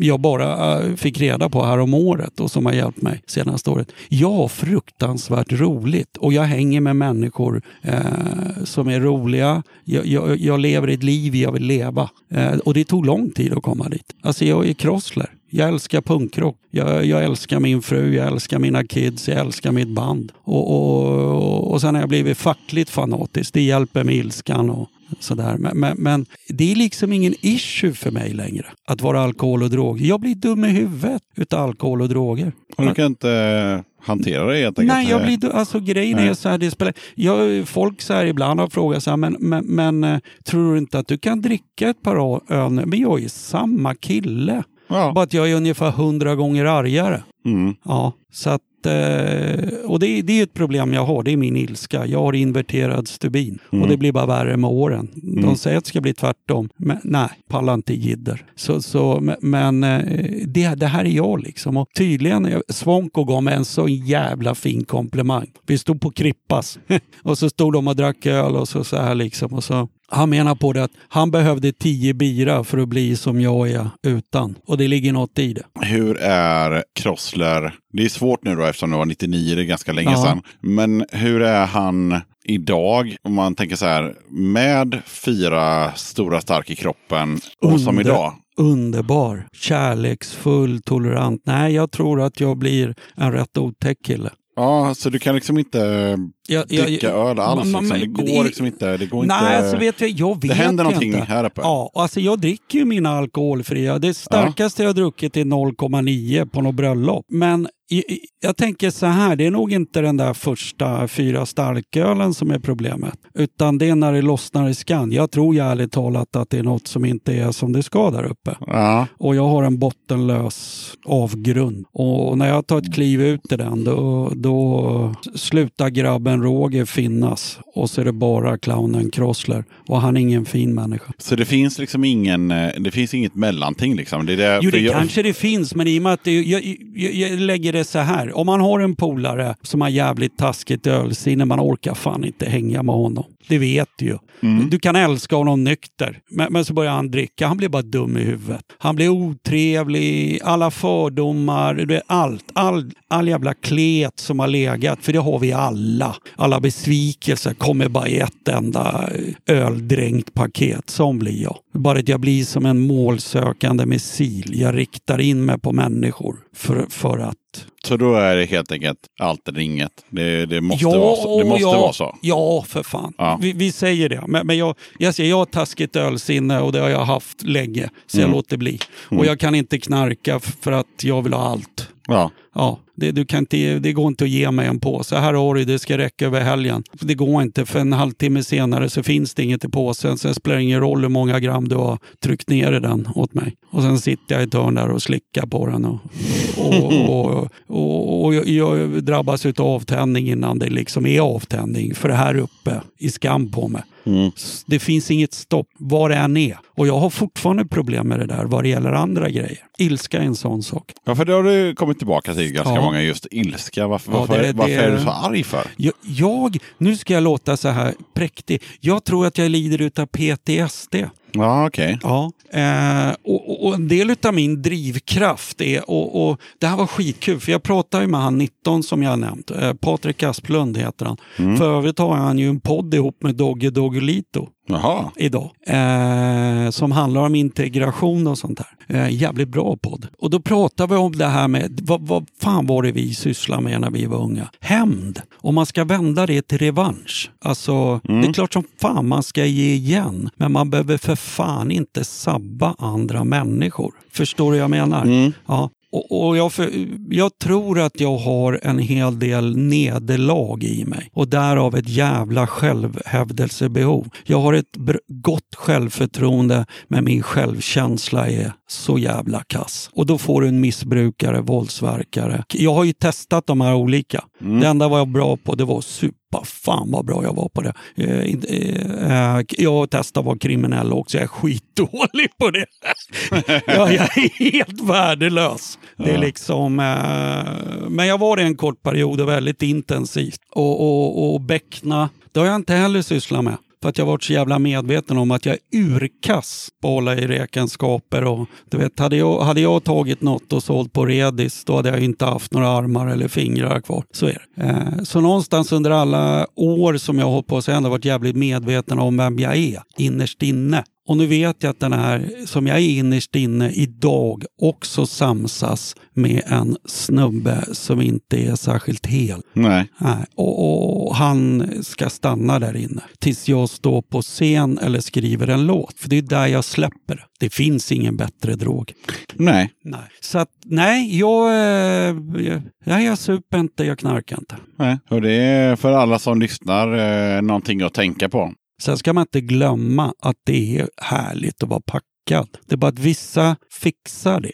jag bara eh, fick reda på här om året och som har hjälpt mig senaste året. Jag har fruktansvärt roligt och jag hänger med människor eh, som är roliga. Jag, jag, jag lever ett liv jag vill leva eh, och det tog lång tid att komma dit. Alltså jag är krossler. Jag älskar punkrock. Jag, jag älskar min fru, jag älskar mina kids, jag älskar mitt band. Och, och, och sen har jag blivit fackligt fanatisk. Det hjälper med ilskan och sådär. Men, men, men det är liksom ingen issue för mig längre att vara alkohol och droger. Jag blir dum i huvudet utav alkohol och droger. Och du kan inte hantera det helt enkelt? Nej, jag blir, alltså grejen Nej. är så här, det spelar, jag, folk så här ibland har frågat så här, men, men, men eh, tror du inte att du kan dricka ett par öl? Men jag är samma kille. Ja. Bara att jag är ungefär hundra gånger argare. Mm. Ja, så att, och det, det är ett problem jag har, det är min ilska. Jag har inverterad stubin och det blir bara värre med åren. De säger att det ska bli tvärtom, men nej, pallar inte jidder. Så, så, men- men eh, det, det här är jag liksom. Och tydligen, eh, Svonko gav mig en så jävla fin komplimang. Vi stod på Krippas och så stod de och drack öl och så, så här liksom. Och så, han menar på det att han behövde tio bira för att bli som jag är utan. Och det ligger något i det. Hur är Krossler? Det är svårt nu då eftersom det var 99, det är ganska länge Ja. sedan. Men hur är han idag? Om man tänker så här, med fyra stora stark i kroppen och som Under- idag. Underbar, kärleksfull, tolerant. Nej, jag tror att jag blir en rätt otäck kille. Ja, så du kan liksom inte Jag, jag- dricka öl alls. Man- Liksom. Det går liksom inte. Det går Nej, inte... alltså vet jag, jag vet det händer någonting inte. här uppe. Ja, alltså jag dricker ju mina alkoholfria. Det starkaste jag har druckit är 0,9 på något bröllop. Men jag tänker så här, det är nog inte den där första fyra starkölen som är problemet. Utan det är när det lossnar i skan. Jag tror ju ärligt talat att det är något som inte är som det ska där uppe. Ja. Och jag har en bottenlös avgrund. Och när jag tar ett kliv ut i den då, då slutar grabben Roger finnas. Och så är det bara clownen Krossler. Och han är ingen fin människa. Så det finns liksom ingen, eh, det finns inget mellanting liksom. Det är det, Jo, det jag, kanske det finns, men i och med att det, jag, jag, jag lägger det så här. Om man har en polare som har jävligt taskigt ölsinne, man orkar fan inte hänga med honom. Det vet du ju. Du kan älska honom nykter, men, men så börjar han dricka. Han blir bara dum i huvudet. Han blir otrevlig, alla fördomar, allt. All, all jävla klet som har legat, för det har vi alla. Alla besvikelser kommer bara i ett enda öldränkt paket. Som blir jag. Bara att jag blir som en målsökande missil. Jag riktar in mig på människor för, för att Så då är det helt enkelt allt eller inget. Det, det måste, vara, så. Det måste ja, vara så. Ja, för fan. Ja. Vi, vi säger det. Men, men jag, jag, säger, jag har taskigt ölsinne och det har jag haft länge. Så jag låter bli. Och jag kan inte knarka för att jag vill ha allt. Ja. Ja, det, du kan inte, det går inte att ge mig en påse. Här har du, det ska räcka över helgen. Det går inte, för en halvtimme senare så finns det inget i påsen. Sen spelar det ingen roll hur många gram du har tryckt ner i den åt mig. Och sen sitter jag i ett hörn där och slickar på den. Och, och, och, och, och jag, jag drabbas av avtändning innan det liksom är avtändning. För det här uppe i skam på mig. S- Det finns inget stopp var det än är. Och jag har fortfarande problem med det där vad det gäller andra grejer. Ilska är en sån sak. ja, för det har du kommit tillbaka till ganska Ja. många. Just ilska. Varför, Ja, varför, det- varför det- är du så arg för? Jag, jag, nu ska jag låta så här präktig. Jag tror att jag lider utav PTSD. Ja, okej. Ja. Eh, och, och- en del utav min drivkraft är, och, och det här var skitkul, för jag pratade med han 19 som jag har nämnt. Eh, Patrik Asplund heter han. För övrigt har han ju en podd ihop med Dogge Doggelito Jaha. idag. Eh, som handlar om integration och sånt där. Eh, jävligt bra podd. Och då pratar vi om det här med, vad, vad fan var det vi sysslade med när vi var unga? Hämnd. Om man ska vända det till revansch. Alltså, det är klart som fan man ska ge igen. Men man behöver för fan inte sabba andra människor. Förstår du vad jag menar? Ja. Och, och jag, jag tror att jag har en hel del nederlag i mig och därav ett jävla självhävdelsebehov. Jag har ett gott självförtroende men min självkänsla är så jävla kass. Och då får du en missbrukare, våldsverkare. Jag har ju testat de här olika. Det enda var jag bra på det var super Fan vad bra jag var på det. Eh, eh, eh, jag har testat att vara kriminell också. Jag är skitdålig på det. jag, jag är helt värdelös. Det är liksom, eh, men jag var det en kort period och väldigt intensivt. Och, och, och bäckna, det har jag inte heller sysslat med. För att jag varit så jävla medveten om att jag är urkass på att hålla i räkenskaper. Och, du vet, hade, jag, hade jag tagit något och sålt på Redis, då hade jag inte haft några armar eller fingrar kvar. Så är det. Eh, så någonstans under alla år som jag har hållit på så har jag ändå varit jävligt medveten om vem jag är innerst inne. Och nu vet jag att den här som jag är innerst inne idag också samsas med en snubbe som inte är särskilt hel. Nej. Nej, och, och han ska stanna där inne tills jag står på scen eller skriver en låt. För det är där jag släpper det. Finns ingen bättre drog. Nej. Nej. Så att, nej, jag, eh, jag, jag, jag super inte, jag knarkar inte. Nej. Och det är för alla som lyssnar eh, någonting att tänka på. Sen ska man inte glömma att det är härligt att vara packad. Det är bara att vissa fixar det.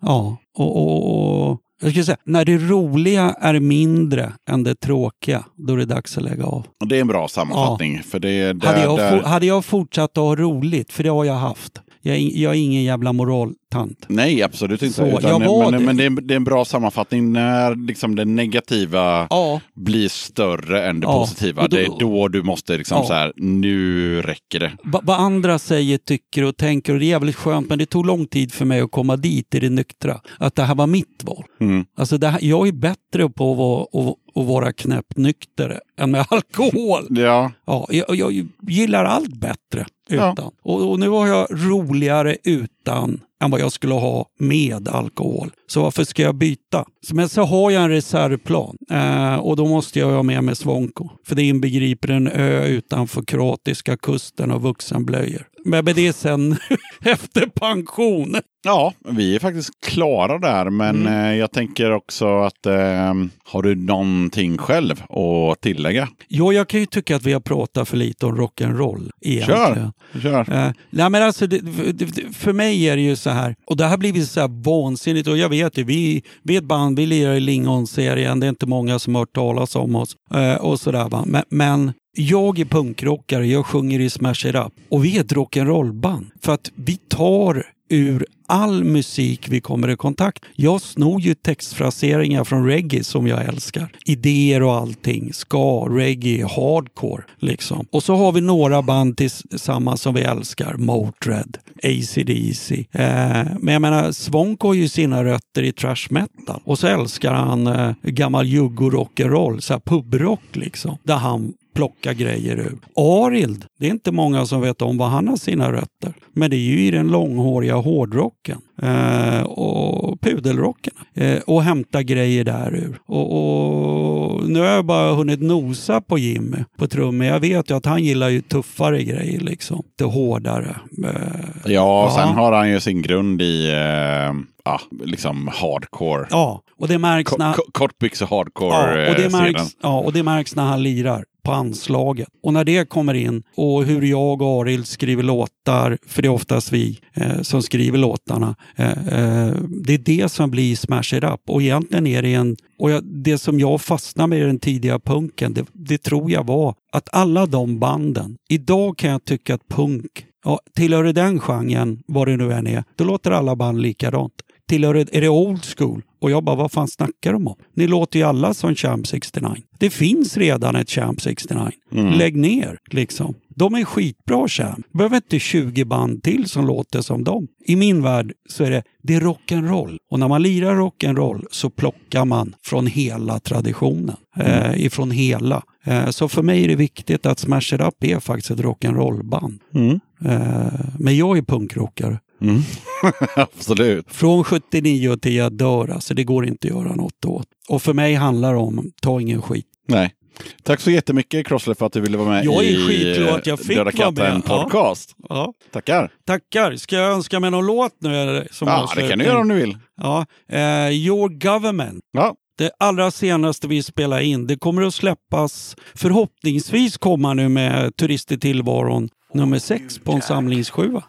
Ja, och, och, och jag skulle säga, när det roliga är mindre än det tråkiga, då är det dags att lägga av. Det är en bra sammanfattning. För det där, Hade jag, for, hade jag fortsatt att ha roligt, för det har jag haft. Jag jag är ingen jävla moraltant. Nej, absolut inte. Så, Utan, jag men det. men det, är, det är en bra sammanfattning när liksom det negativa Ja, blir större än det Ja, positiva. då- det är då du måste liksom Ja. så här, nu räcker det. Va- vad andra säger, tycker och tänker och det är jävligt skönt men det tog lång tid för mig att komma dit i det nyktra. Att det här var mitt val. Mm. Alltså det här, jag är bättre på att vara, att, att vara knäppnykter än med alkohol. Ja, Ja, jag, jag gillar allt bättre utan. Och, och nu har jag roligare utan än vad jag skulle ha med alkohol. Så varför ska jag byta? Men så har jag en reservplan eh, och då måste jag ha med mig Svonko. För det inbegriper en ö utanför kroatiska kusten och vuxenblöjor. Men det sen efter pension. ja, vi är faktiskt klara där. Men Mm. eh, jag tänker också att eh, har du någonting själv att tillägga? Ja, jag kan ju tycka att vi har pratat för lite om rock'n'roll. Kör! Kör. Eh, nej men alltså, det, det, för mig är det ju så här, och det här blivit så här vansinnigt och jag vet ju, vi, vi är ett band, vi lirar i Lingon-serien, det är inte många som har hört talas om oss eh, och sådär. Men, men jag är punkrockare, jag sjunger i Smash It Up och vi är ett rock'n'roll-band. För att vi tar ur all musik vi kommer i kontakt. Jag snor ju textfraseringar från reggae som jag älskar. Idéer och allting. Ska, reggae, hardcore liksom. Och så har vi några band tillsammans som vi älskar. Motörhead, AC/DC. Eh, men jag menar, Svonk har ju sina rötter i trash metal. Och så älskar han eh, gammal juggo rock'n'roll, så här pubrock liksom. Där han plocka grejer ur. Arild, det är inte många som vet om var han har sina rötter. Men det är ju i den långhåriga hårdrocken eh, och pudelrocken. Eh, och hämta grejer där ur. Och, och nu har jag bara hunnit nosa på Jimmy på trummor. Jag vet ju att han gillar ju tuffare grejer liksom. Det hårdare. Eh, Ja, sen Ja. har han ju sin grund i ja, liksom hardcore. ja, och det märks när... ko- Kortbyxor Ja, hardcore och det scenen. märks, ja, och det märks när han lirar på anslaget. Och när det kommer in och hur jag och Arild skriver låtar, för det är oftast vi eh, som skriver låtarna. Eh, eh, det är det som blir Smash It Up. Och egentligen är det en... Och det som jag fastnade med i den tidiga punken, det, det tror jag var att alla de banden, idag kan jag tycka att punk, ja, tillhör det den genren, vad det nu än är, då låter alla band likadant tillhör det, är det old school? Och jag bara, vad fan snackar de om? Ni låter ju alla som Champ 69. Det finns redan ett Champ 69. Lägg ner, liksom. De är skitbra Champ. Behöver inte 20 band till som låter som dem. I min värld så är det, det är rock'n'roll. Och när man lirar rock'n'roll så plockar man från hela traditionen. Eh, ifrån hela. Eh, så för mig är det viktigt att Smash It Up är faktiskt ett rock'n'roll-band. Eh, men jag är punkrockare. Absolut. Från 79 till jag dör, alltså det går inte att göra något åt. Och för mig handlar det om, ta ingen skit. Nej. Tack så jättemycket Crossler för att du ville vara med Jag är i att jag fick Döda katten med. Ja. podcast. Ja. Tackar. Tackar. Ska jag önska mig någon låt nu? Som Ja, det kan du göra om du vill. Ja. Eh, Your Government. Ja. Det allra senaste vi spelar in, det kommer att släppas förhoppningsvis komma nu med Turist i tillvaron nummer sex på en samlingssjua.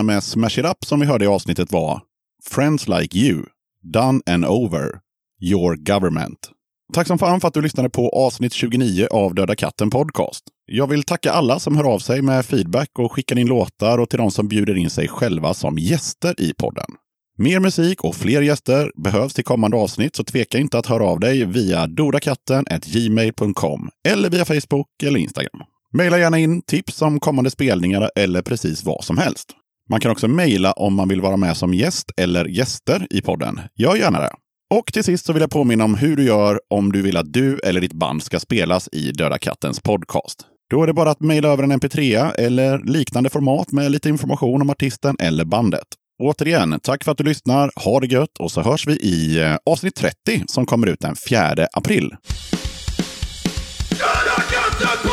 Låtarna med Smash It Up som vi hörde i avsnittet var Friends Like You, Done and Over, Your Government. Tack som fan för att du lyssnade på avsnitt 29 av Döda katten Podcast. Jag vill tacka alla som hör av sig med feedback och skickar in låtar och till de som bjuder in sig själva som gäster i podden. Mer musik och fler gäster behövs till kommande avsnitt så tveka inte att höra av dig via dodakatten.gmail.com eller via Facebook eller Instagram. Maila gärna in tips om kommande spelningar eller precis vad som helst. Man kan också mejla om man vill vara med som gäst eller gäster i podden. Gör gärna det. Och till sist så vill jag påminna om hur du gör om du vill att du eller ditt band ska spelas i Döda kattens podcast. Då är det bara att mejla över en mp3 eller liknande format med lite information om artisten eller bandet. Återigen, tack för att du lyssnar. Ha det gött och så hörs vi i eh, avsnitt 30 som kommer ut den 4 april. Döda